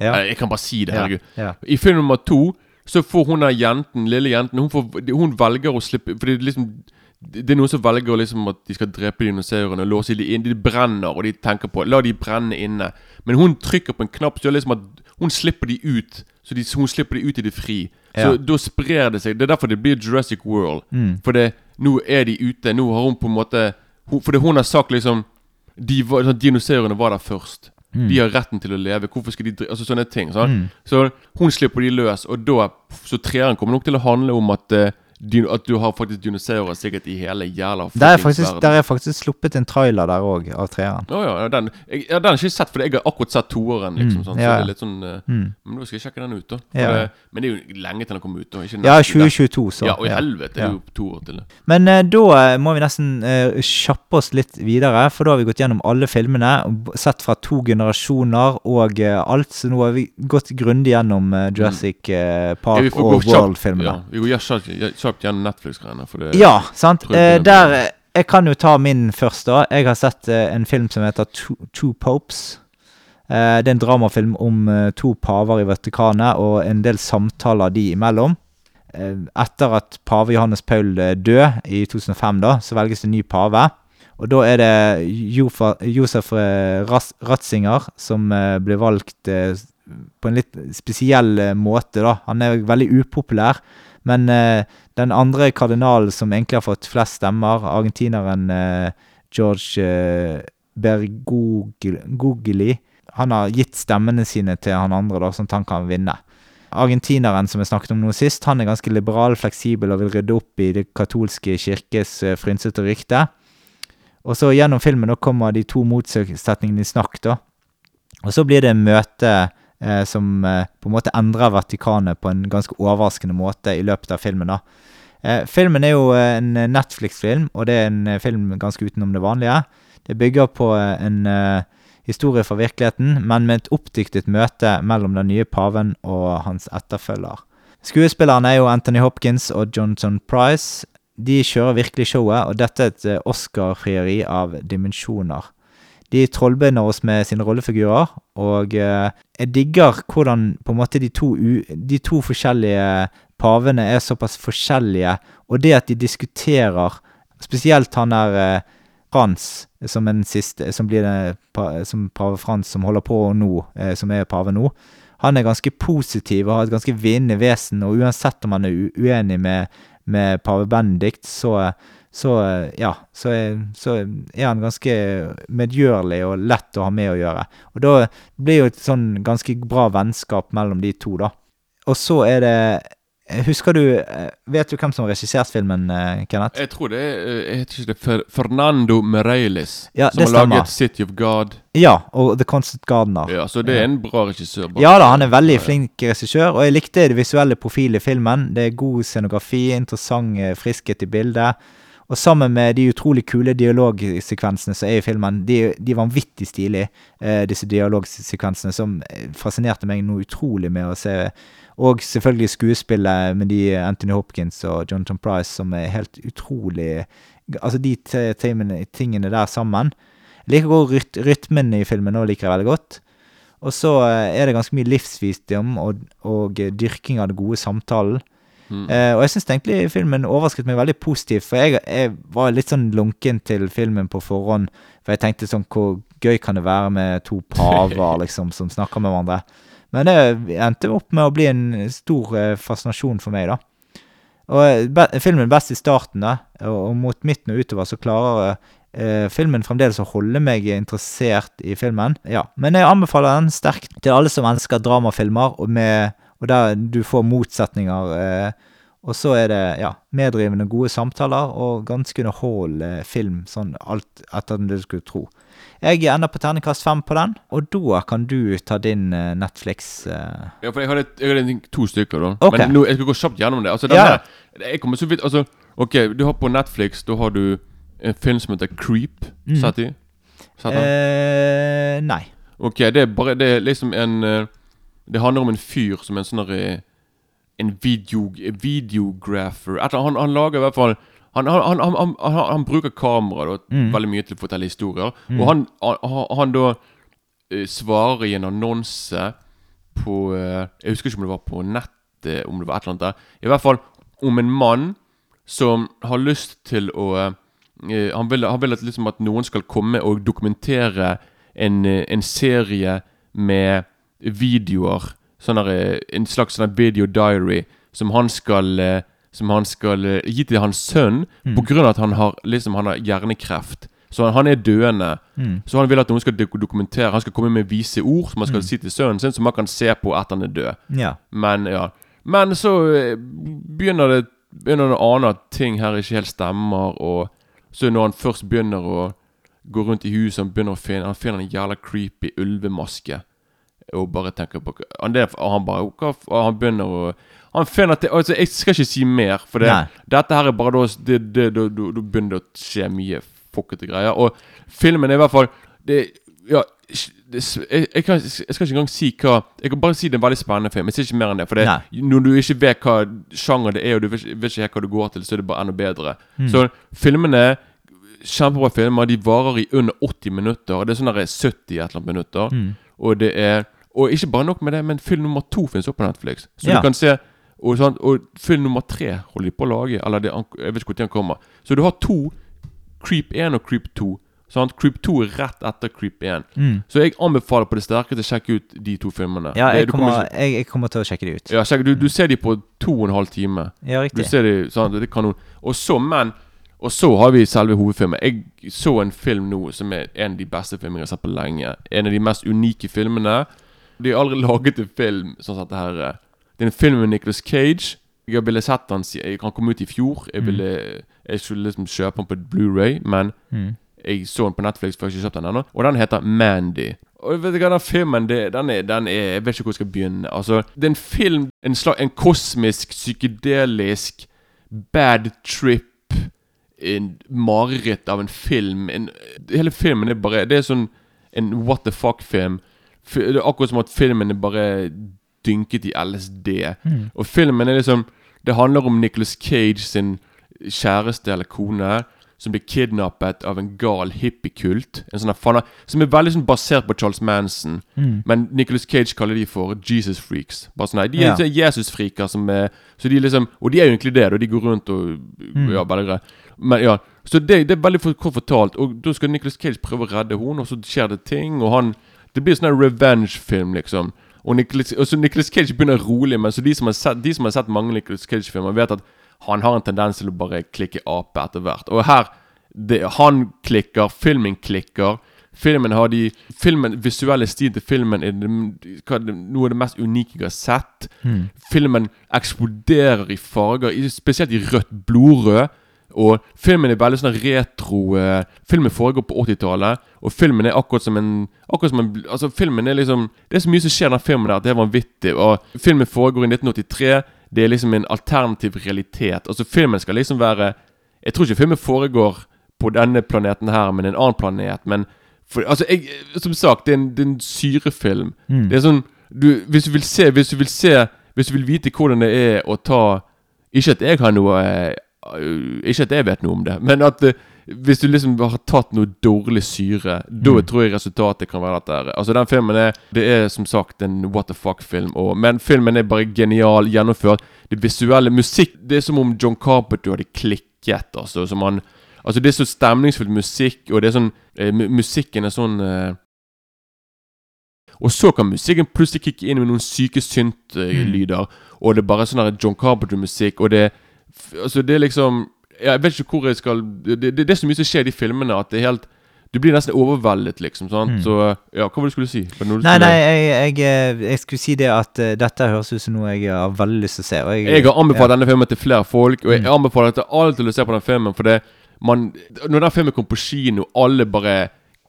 Ja. Nei, jeg kan bare si det, Ja, herregud. ja. I film nummer to så får hun der jenten, lille jenten Hun, får, hun velger å slippe For det er liksom Det er noen som velger liksom at de skal drepe dinosaurene låse de inn. De brenner, og de tenker på La de brenne inne. Men hun trykker på en knapp som gjør liksom at hun slipper de ut. Så de, hun slipper de ut i det fri. Så Ja. da sprer det seg. Det er derfor det blir Jurassic World. Mm. For det, nå er de ute. Nå har hun på en måte hun, Fordi hun har sagt liksom de var, sånn, Dinosaurene var der først. Mm. De har retten til å leve. Hvorfor skal de Altså sånne ting. Sånn. Mm. Så hun slipper de løs, og da Så treeren kommer nok til å handle om at eh, At du har faktisk dinosaurer sikkert i hele jævla Der er, faktisk, der er faktisk sluppet en trailer der òg, av treeren. Oh, ja, den, jeg, ja, den har ikke sett, for jeg har akkurat sett toeren. Liksom, Mm, sånn, ja, Så det er litt sånn eh, Mm. Men nå skal jeg sjekke den ut, da. Ja. det, men det er jo lenge til den kommer ut. da Ja, 2022, så. Ja, og i ja. helvete, det er jo to år til det. Men uh, da eh, må vi nesten uh, kjappe oss litt videre, for da har vi gått gjennom alle filmene, sett fra to generasjoner og alt, så nå har vi gått grundig gjennom Jurassic eh, Park og World-filmene. Ja, vi går kjapt, gjennom Netflix-greiene. Ja, sant. Eh, der eh, Jeg kan jo ta min først, da. Jeg har sett eh, en film som heter Two, Two Popes. Eh, det er en dramafilm om eh, to paver i Vatikanet og en del samtaler de imellom. Eh, etter at pave Johannes Paul død i 2005, da, så velges det ny pave. Og da er det Jofa, Josef Ratzinger som blir valgt på en litt spesiell måte, da. Han er veldig upopulær. Men eh, den andre kardinalen som egentlig har fått flest stemmer, argentineren eh, George eh, Bergogli, han har gitt stemmene sine til han andre, da, sånn at han kan vinne. argentineren som jeg snakket om nå sist, han er ganske liberal, fleksibel og vil rydde opp i det katolske kirkes eh, frynsete rykte. Og så gjennom filmen da kommer de to motsetningene i snakk, da. Og så blir det møte eh, som eh, på en måte endrer Vatikanet på en ganske overraskende måte i løpet av filmen. da. Eh, filmen er jo eh, en Netflix-film, og det er en film ganske utenom det vanlige. Det bygger på en historie fra virkeligheten, men med et oppdiktet møte mellom den nye paven og hans etterfølger. Skuespillerne er jo Anthony Hopkins og Johnson Price. De kjører virkelig showet, og dette er et Oscar-frieri av dimensjoner. De trollbinder oss med sine rollefigurer, og eh, jeg digger hvordan på en måte de to, u de to forskjellige pavene er såpass forskjellige, og det at de diskuterer Spesielt han der eh, Frans, som siste Som blir den, pa, som pave Frans, som holder på nå, eh, som er pave nå. Han er ganske positiv og har et ganske vinnende vesen, og uansett om han er uenig med, med pave Benedikt, så, så ja, så er, så er han ganske medgjørlig og lett å ha med å gjøre. Og da blir jo et sånn ganske bra vennskap mellom de to, da. Og så er det Husker du eh, Vet du hvem som har regissert filmen, eh, Kenneth? Jeg tror det er eh, det Fernando Mereilis, Ja, som har stemmer. laget City of God. Ja, og The Constant Gardener. Ja, Så det er en bra regissør. bak. Ja da, han er veldig flink regissør, og jeg likte det visuelle profilet i filmen. Det er god scenografi, interessant eh, friskhet i bildet. Og sammen med de utrolig kule dialogsekvensene som er i filmen, de, de vanvittig stilige, eh, disse dialogsekvensene, som eh, fascinerte meg noe utrolig med å se. Og selvfølgelig skuespillet med de Anthony Hopkins og Jonathan Price, som er helt utrolig Altså, de tingene, der sammen. Jeg liker godt ryt rytmen i filmen òg, liker jeg veldig godt. Og så eh, er det ganske mye livsvisdom og, og eh, dyrking av den gode samtalen. Eh, og jeg syns egentlig filmen overrasket meg veldig positivt, for jeg, jeg var litt sånn lunken til filmen på forhånd. For jeg tenkte sånn Hvor gøy kan det være med to paver liksom som snakker med hverandre? Men det endte opp med å bli en stor eh, fascinasjon for meg, da. Og eh, be filmen best i starten, da, og, og mot midten og utover så klarer eh, filmen fremdeles å holde meg interessert i filmen. Ja, Men jeg anbefaler den sterkt til alle som elsker dramafilmer, og, med, og der du får motsetninger. Eh, og så er det ja, meddrivende, gode samtaler og ganske underholdende film, sånn alt etter det du skulle tro. Jeg ender på terningkast fem på den, og da kan du ta din eh, Netflix eh. Ja, for jeg hadde, jeg har to stykker, da. Okay. Men nå, jeg skal gå kjapt gjennom det. Altså, Ja. jeg kommer så vidt Altså, OK, du har på Netflix Da har du en film som heter Creep. Mm. Sett i? Sett den? eh Nei. Ok, det er bare Det er liksom en Det handler om en fyr som er en sånn derre En video, videographer Etter, han, han lager i hvert fall han, han, han, han, han, han bruker kamera da, Mm. veldig mye til å fortelle historier. Og han, han, han da eh, svarer i en annonse på eh, Jeg husker ikke om det var på nettet, om det var et eller annet der. I hvert fall om en mann som har lyst til å eh, han, vil, han vil at, liksom at noen skal komme og dokumentere en, eh, en serie med videoer. Sånn der, en slags sånn video diary som han skal eh, Som han skal eh, gi til hans sønn på grunn av at han har liksom Han har hjernekreft. Så han, han er døende. Så han vil at noen skal dokumentere Han skal komme med vise ord som han skal si til sønnen sin, som han kan se på etter han er død. Ja. Men ja Men så begynner det Begynner han å ane at ting her ikke helt stemmer, og så når han først begynner å gå rundt i huset, han begynner å finne Han finner en jævla creepy ulvemaske. Og bare tenker på han, der, han bare hva, Han begynner å Han finner til altså, Jeg skal ikke si mer, for det, dette her er bare da det, det, da- begynner det å skje mye fuckete greier. Og filmen er i hvert fall det, Ja det, jeg, jeg, kan, jeg skal ikke engang si hva Jeg kan bare si det er en veldig spennende film. Jeg sier ikke mer enn det. For det, når du ikke vet hva sjanger det er, og du vet, ikke- vet ikke helt hva du går til, så er det bare enda bedre. Så filmene Kjempebra filmer. De varer i under 80 minutter. Det er sånn der 70 et eller annet minutter. Og det er Og ikke bare nok med det, men film nummer to finnes også på Netflix. Så Ja. du kan se og, sånt, og film nummer tre holder de på å lage. Eller det, jeg vet ikke når den kommer. Så du har to. Creep 1 og Creep 2. Sant? Creep 2 er rett etter Creep 1. Så jeg anbefaler på det sterkeste å sjekke ut de to filmene. Ja, jeg kommer, kommer, ikke- jeg, jeg kommer til å sjekke de ut. ja, sjekk, du, du ser de på to og en halv time. Ja, riktig. Du ser de, sant? Det er kanon. Og så, men Og så har vi selve hovedfilmen. Jeg så en film nå som er en av de beste filmene jeg har sett på lenge. En av de mest unike filmene. De har aldri laget en film sånn som dette her. eh. Det er en film med Nicolas Cage. Jeg ville sett den Jeg kan komme ut i fjor. Jeg ville Jeg skulle liksom kjøpe den på Blu-ray men jeg så den på Netflix, før jeg ikke kjøpte den ennå. Og den heter Mandy. Og vet du hva, den filmen det, den, er, den er Jeg vet ikke hvor jeg skal begynne. Altså, Det er en film En, slag, en kosmisk, psykedelisk bad trip En mareritt av en film. En, hele filmen er bare Det er sånn en what the fuck-film. Det er akkurat som at filmen er bare dynket i LSD. Og filmen er liksom Det handler om Nicholas Cage sin kjæreste eller kone som blir kidnappet av en gal hippiekult. En sånn fana- Som er veldig sånn basert på Charles Manson. Men Nicholas Cage kaller de for Jesus freaks. Bare sånn, De er Ja. sånn Jesus-friker som er Så de liksom Og de er jo egentlig det, og de går rundt og Ja, veldig. Men ja Så det, det er veldig kort fortalt. Og da skal Nicholas Cage prøve å redde henne, og så skjer det ting, og han Det blir sånn en revenge-film, liksom. Og Nicolas, og så Nicolas Cage begynner rolig, men så de som har sett, de som har sett mange Nicolas Cage-filmer, vet at han har en tendens til å bare klikke ape etter hvert. Og her det, Han klikker, filmen klikker. Filmen har de Filmen, Visuelle stil til filmen er det, noe av det mest unike jeg har sett. Filmen eksploderer i farger, spesielt i rødt, blodrød. Og filmen er veldig sånn retro eh, Filmen foregår på 80-tallet, og filmen er akkurat som en Akkurat som en Altså filmen er liksom Det er så mye som skjer i den filmen der, at det er vanvittig. Og filmen foregår i 1983. Det er liksom en alternativ realitet. Altså Filmen skal liksom være Jeg tror ikke filmen foregår på denne planeten her, men en annen planet. Men for, altså jeg, Som sagt, det er en, det er en syrefilm. Det er sånn du, Hvis du vil se Hvis du vil se Hvis du vil vite hvordan det er å ta Ikke at jeg har noe eh, Ikke at jeg vet noe om det, men at uh, hvis du liksom har tatt noe dårlig syre, da tror jeg resultatet kan være dette. her. Altså Den filmen er Det er som sagt en what the fuck-film, men filmen er bare genial gjennomført. Det visuelle Musikk Det er som om John Carpenter hadde klikket. Altså som han Altså Det er så stemningsfull musikk, og det er sånn eh, Musikken er sånn eh, Og så kan musikken plutselig kicke inn med noen syke synt-lyder, og det er bare sånn John Carpenter-musikk, og det f- Altså, det er liksom Jeg vet ikke hvor jeg skal Det, det, det er så mye som skjer i de filmene at det er helt Du blir nesten overveldet, liksom. Sant? Så ja, hva var det du skulle si? Du Nei, skulle- nei, jeg, jeg, eh, jeg skulle si det at uh, dette høres ut som noe jeg har veldig lyst til å se. Jeg, Jeg har anbefalt denne filmen til flere folk, og jeg Mm. anbefaler til alle til å se på den filmen. For det, man, når den filmen kom på kino, alle bare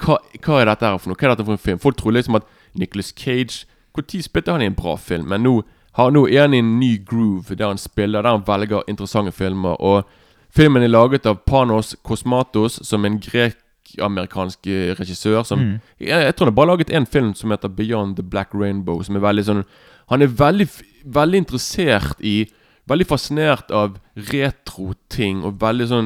hva, hva er dette her for noe? Hva er dette for en film? Folk tror liksom at Nicholas Cage Når spilte han i en bra film? Men nå, har, nå er han i en ny groove der han spiller, der han velger interessante filmer. Og filmen er laget av Panos Kosmatos, som en grek-amerikansk eh, regissør. Som jeg, jeg tror han har bare laget én film som heter Beyond the Black Rainbow. Som er veldig sånn Han er veldig, veldig interessert i Veldig fascinert av retro-ting og veldig sånn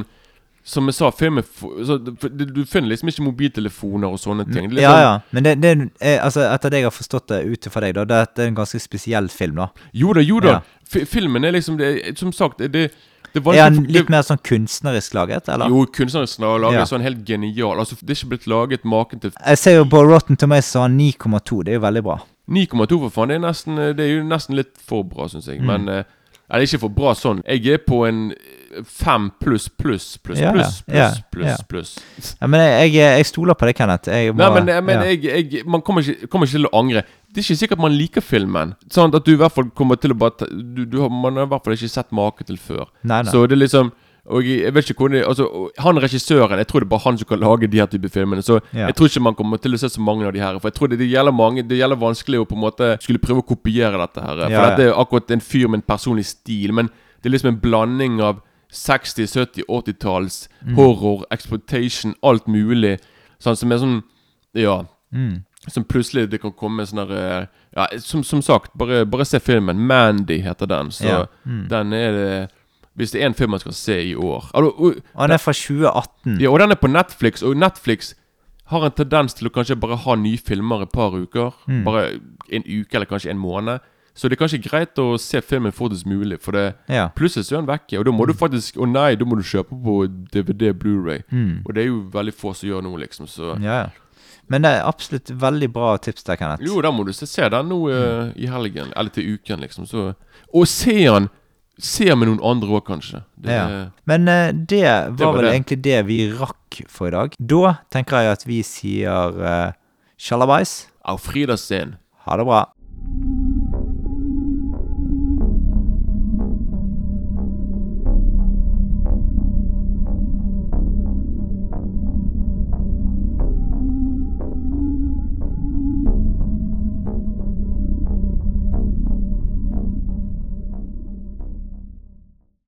Som jeg sa, før f- så, Du finner liksom ikke mobiltelefoner og sånne ting. Er Ja, ja. Men det, det er, altså, etter det jeg har forstått det ut fra deg, da, det, det er en ganske spesiell film, da. Jo da, jo da. Ja. Filmen er liksom det, Som sagt, det, Er han det- litt mer sånn kunstnerisk laget, eller? Jo, kunstnerisk laget Ja. sånn helt genial. Altså, Det er ikke blitt laget maken til Jeg ser jo på Rotten Tomatoes så har han 9,2. Det er jo veldig bra. 9,2 for faen. Det er, nesten, det er jo nesten litt for bra, syns Mm. jeg. Men eh, Eller ikke for bra sånn. Jeg er på en eh, fem pluss, pluss, pluss, Ja, pluss, ja, pluss, pluss. ja. pluss. Ja, men jeg, jeg, jeg stoler på det, Kenneth. Jeg Nei, men, men jeg, man kommer ikke, kommer ikke til å angre. Det er ikke sikkert man liker filmen. Sånn at du i hvert fall kommer til å bare du, du Man har i hvert fall ikke sett make til før. Nei, nei. Så det er liksom og jeg, vet ikke hvordan altså, Han regissøren Jeg tror det er bare han som kan lage de her type filmene. Så Ja. jeg tror ikke man kommer til å se så mange av de her. For jeg tror det, det gjelder mange Det gjelder vanskelig å på en måte skulle prøve å kopiere dette her. For Ja, ja. dette er akkurat en fyr med en personlig stil. Men det er liksom en blanding av 60-, 70-, 80-talls Mm. horror, exploitation, alt mulig. Sånn som er sånn Ja. Mm. Som plutselig det kan komme sånn der eh, Ja, som, som sagt, bare, bare se filmen. Mandy heter den. Så Ja. Mm. den er det Hvis det er en film man skal se i år. Altså, og, Og den er fra 2018. ja, og den er på Netflix, og Netflix har en tendens til å kanskje bare ha nye filmer et par uker. Mm. Bare en uke eller kanskje en måned. Så det er kanskje greit å se filmen fortest mulig, for det Ja. plutselig så er den vekke. Og da må du faktisk Å nei, da må du kjøpe på DVD Blu-ray Mm. Og det er jo veldig få som gjør nå, liksom. Så Ja, ja. Men det er absolutt veldig bra tips der, Kenneth. Jo, da må du se, se den nå eh, i helgen. Eller til uken, liksom. Så, og se den Se med noen andre òg, kanskje. Det, Ja. Men uh, det var, var vel det. egentlig det vi rakk for i dag. Da tenker jeg at vi sier uh, sjalabais. Auf Friedersehen. Ha det bra.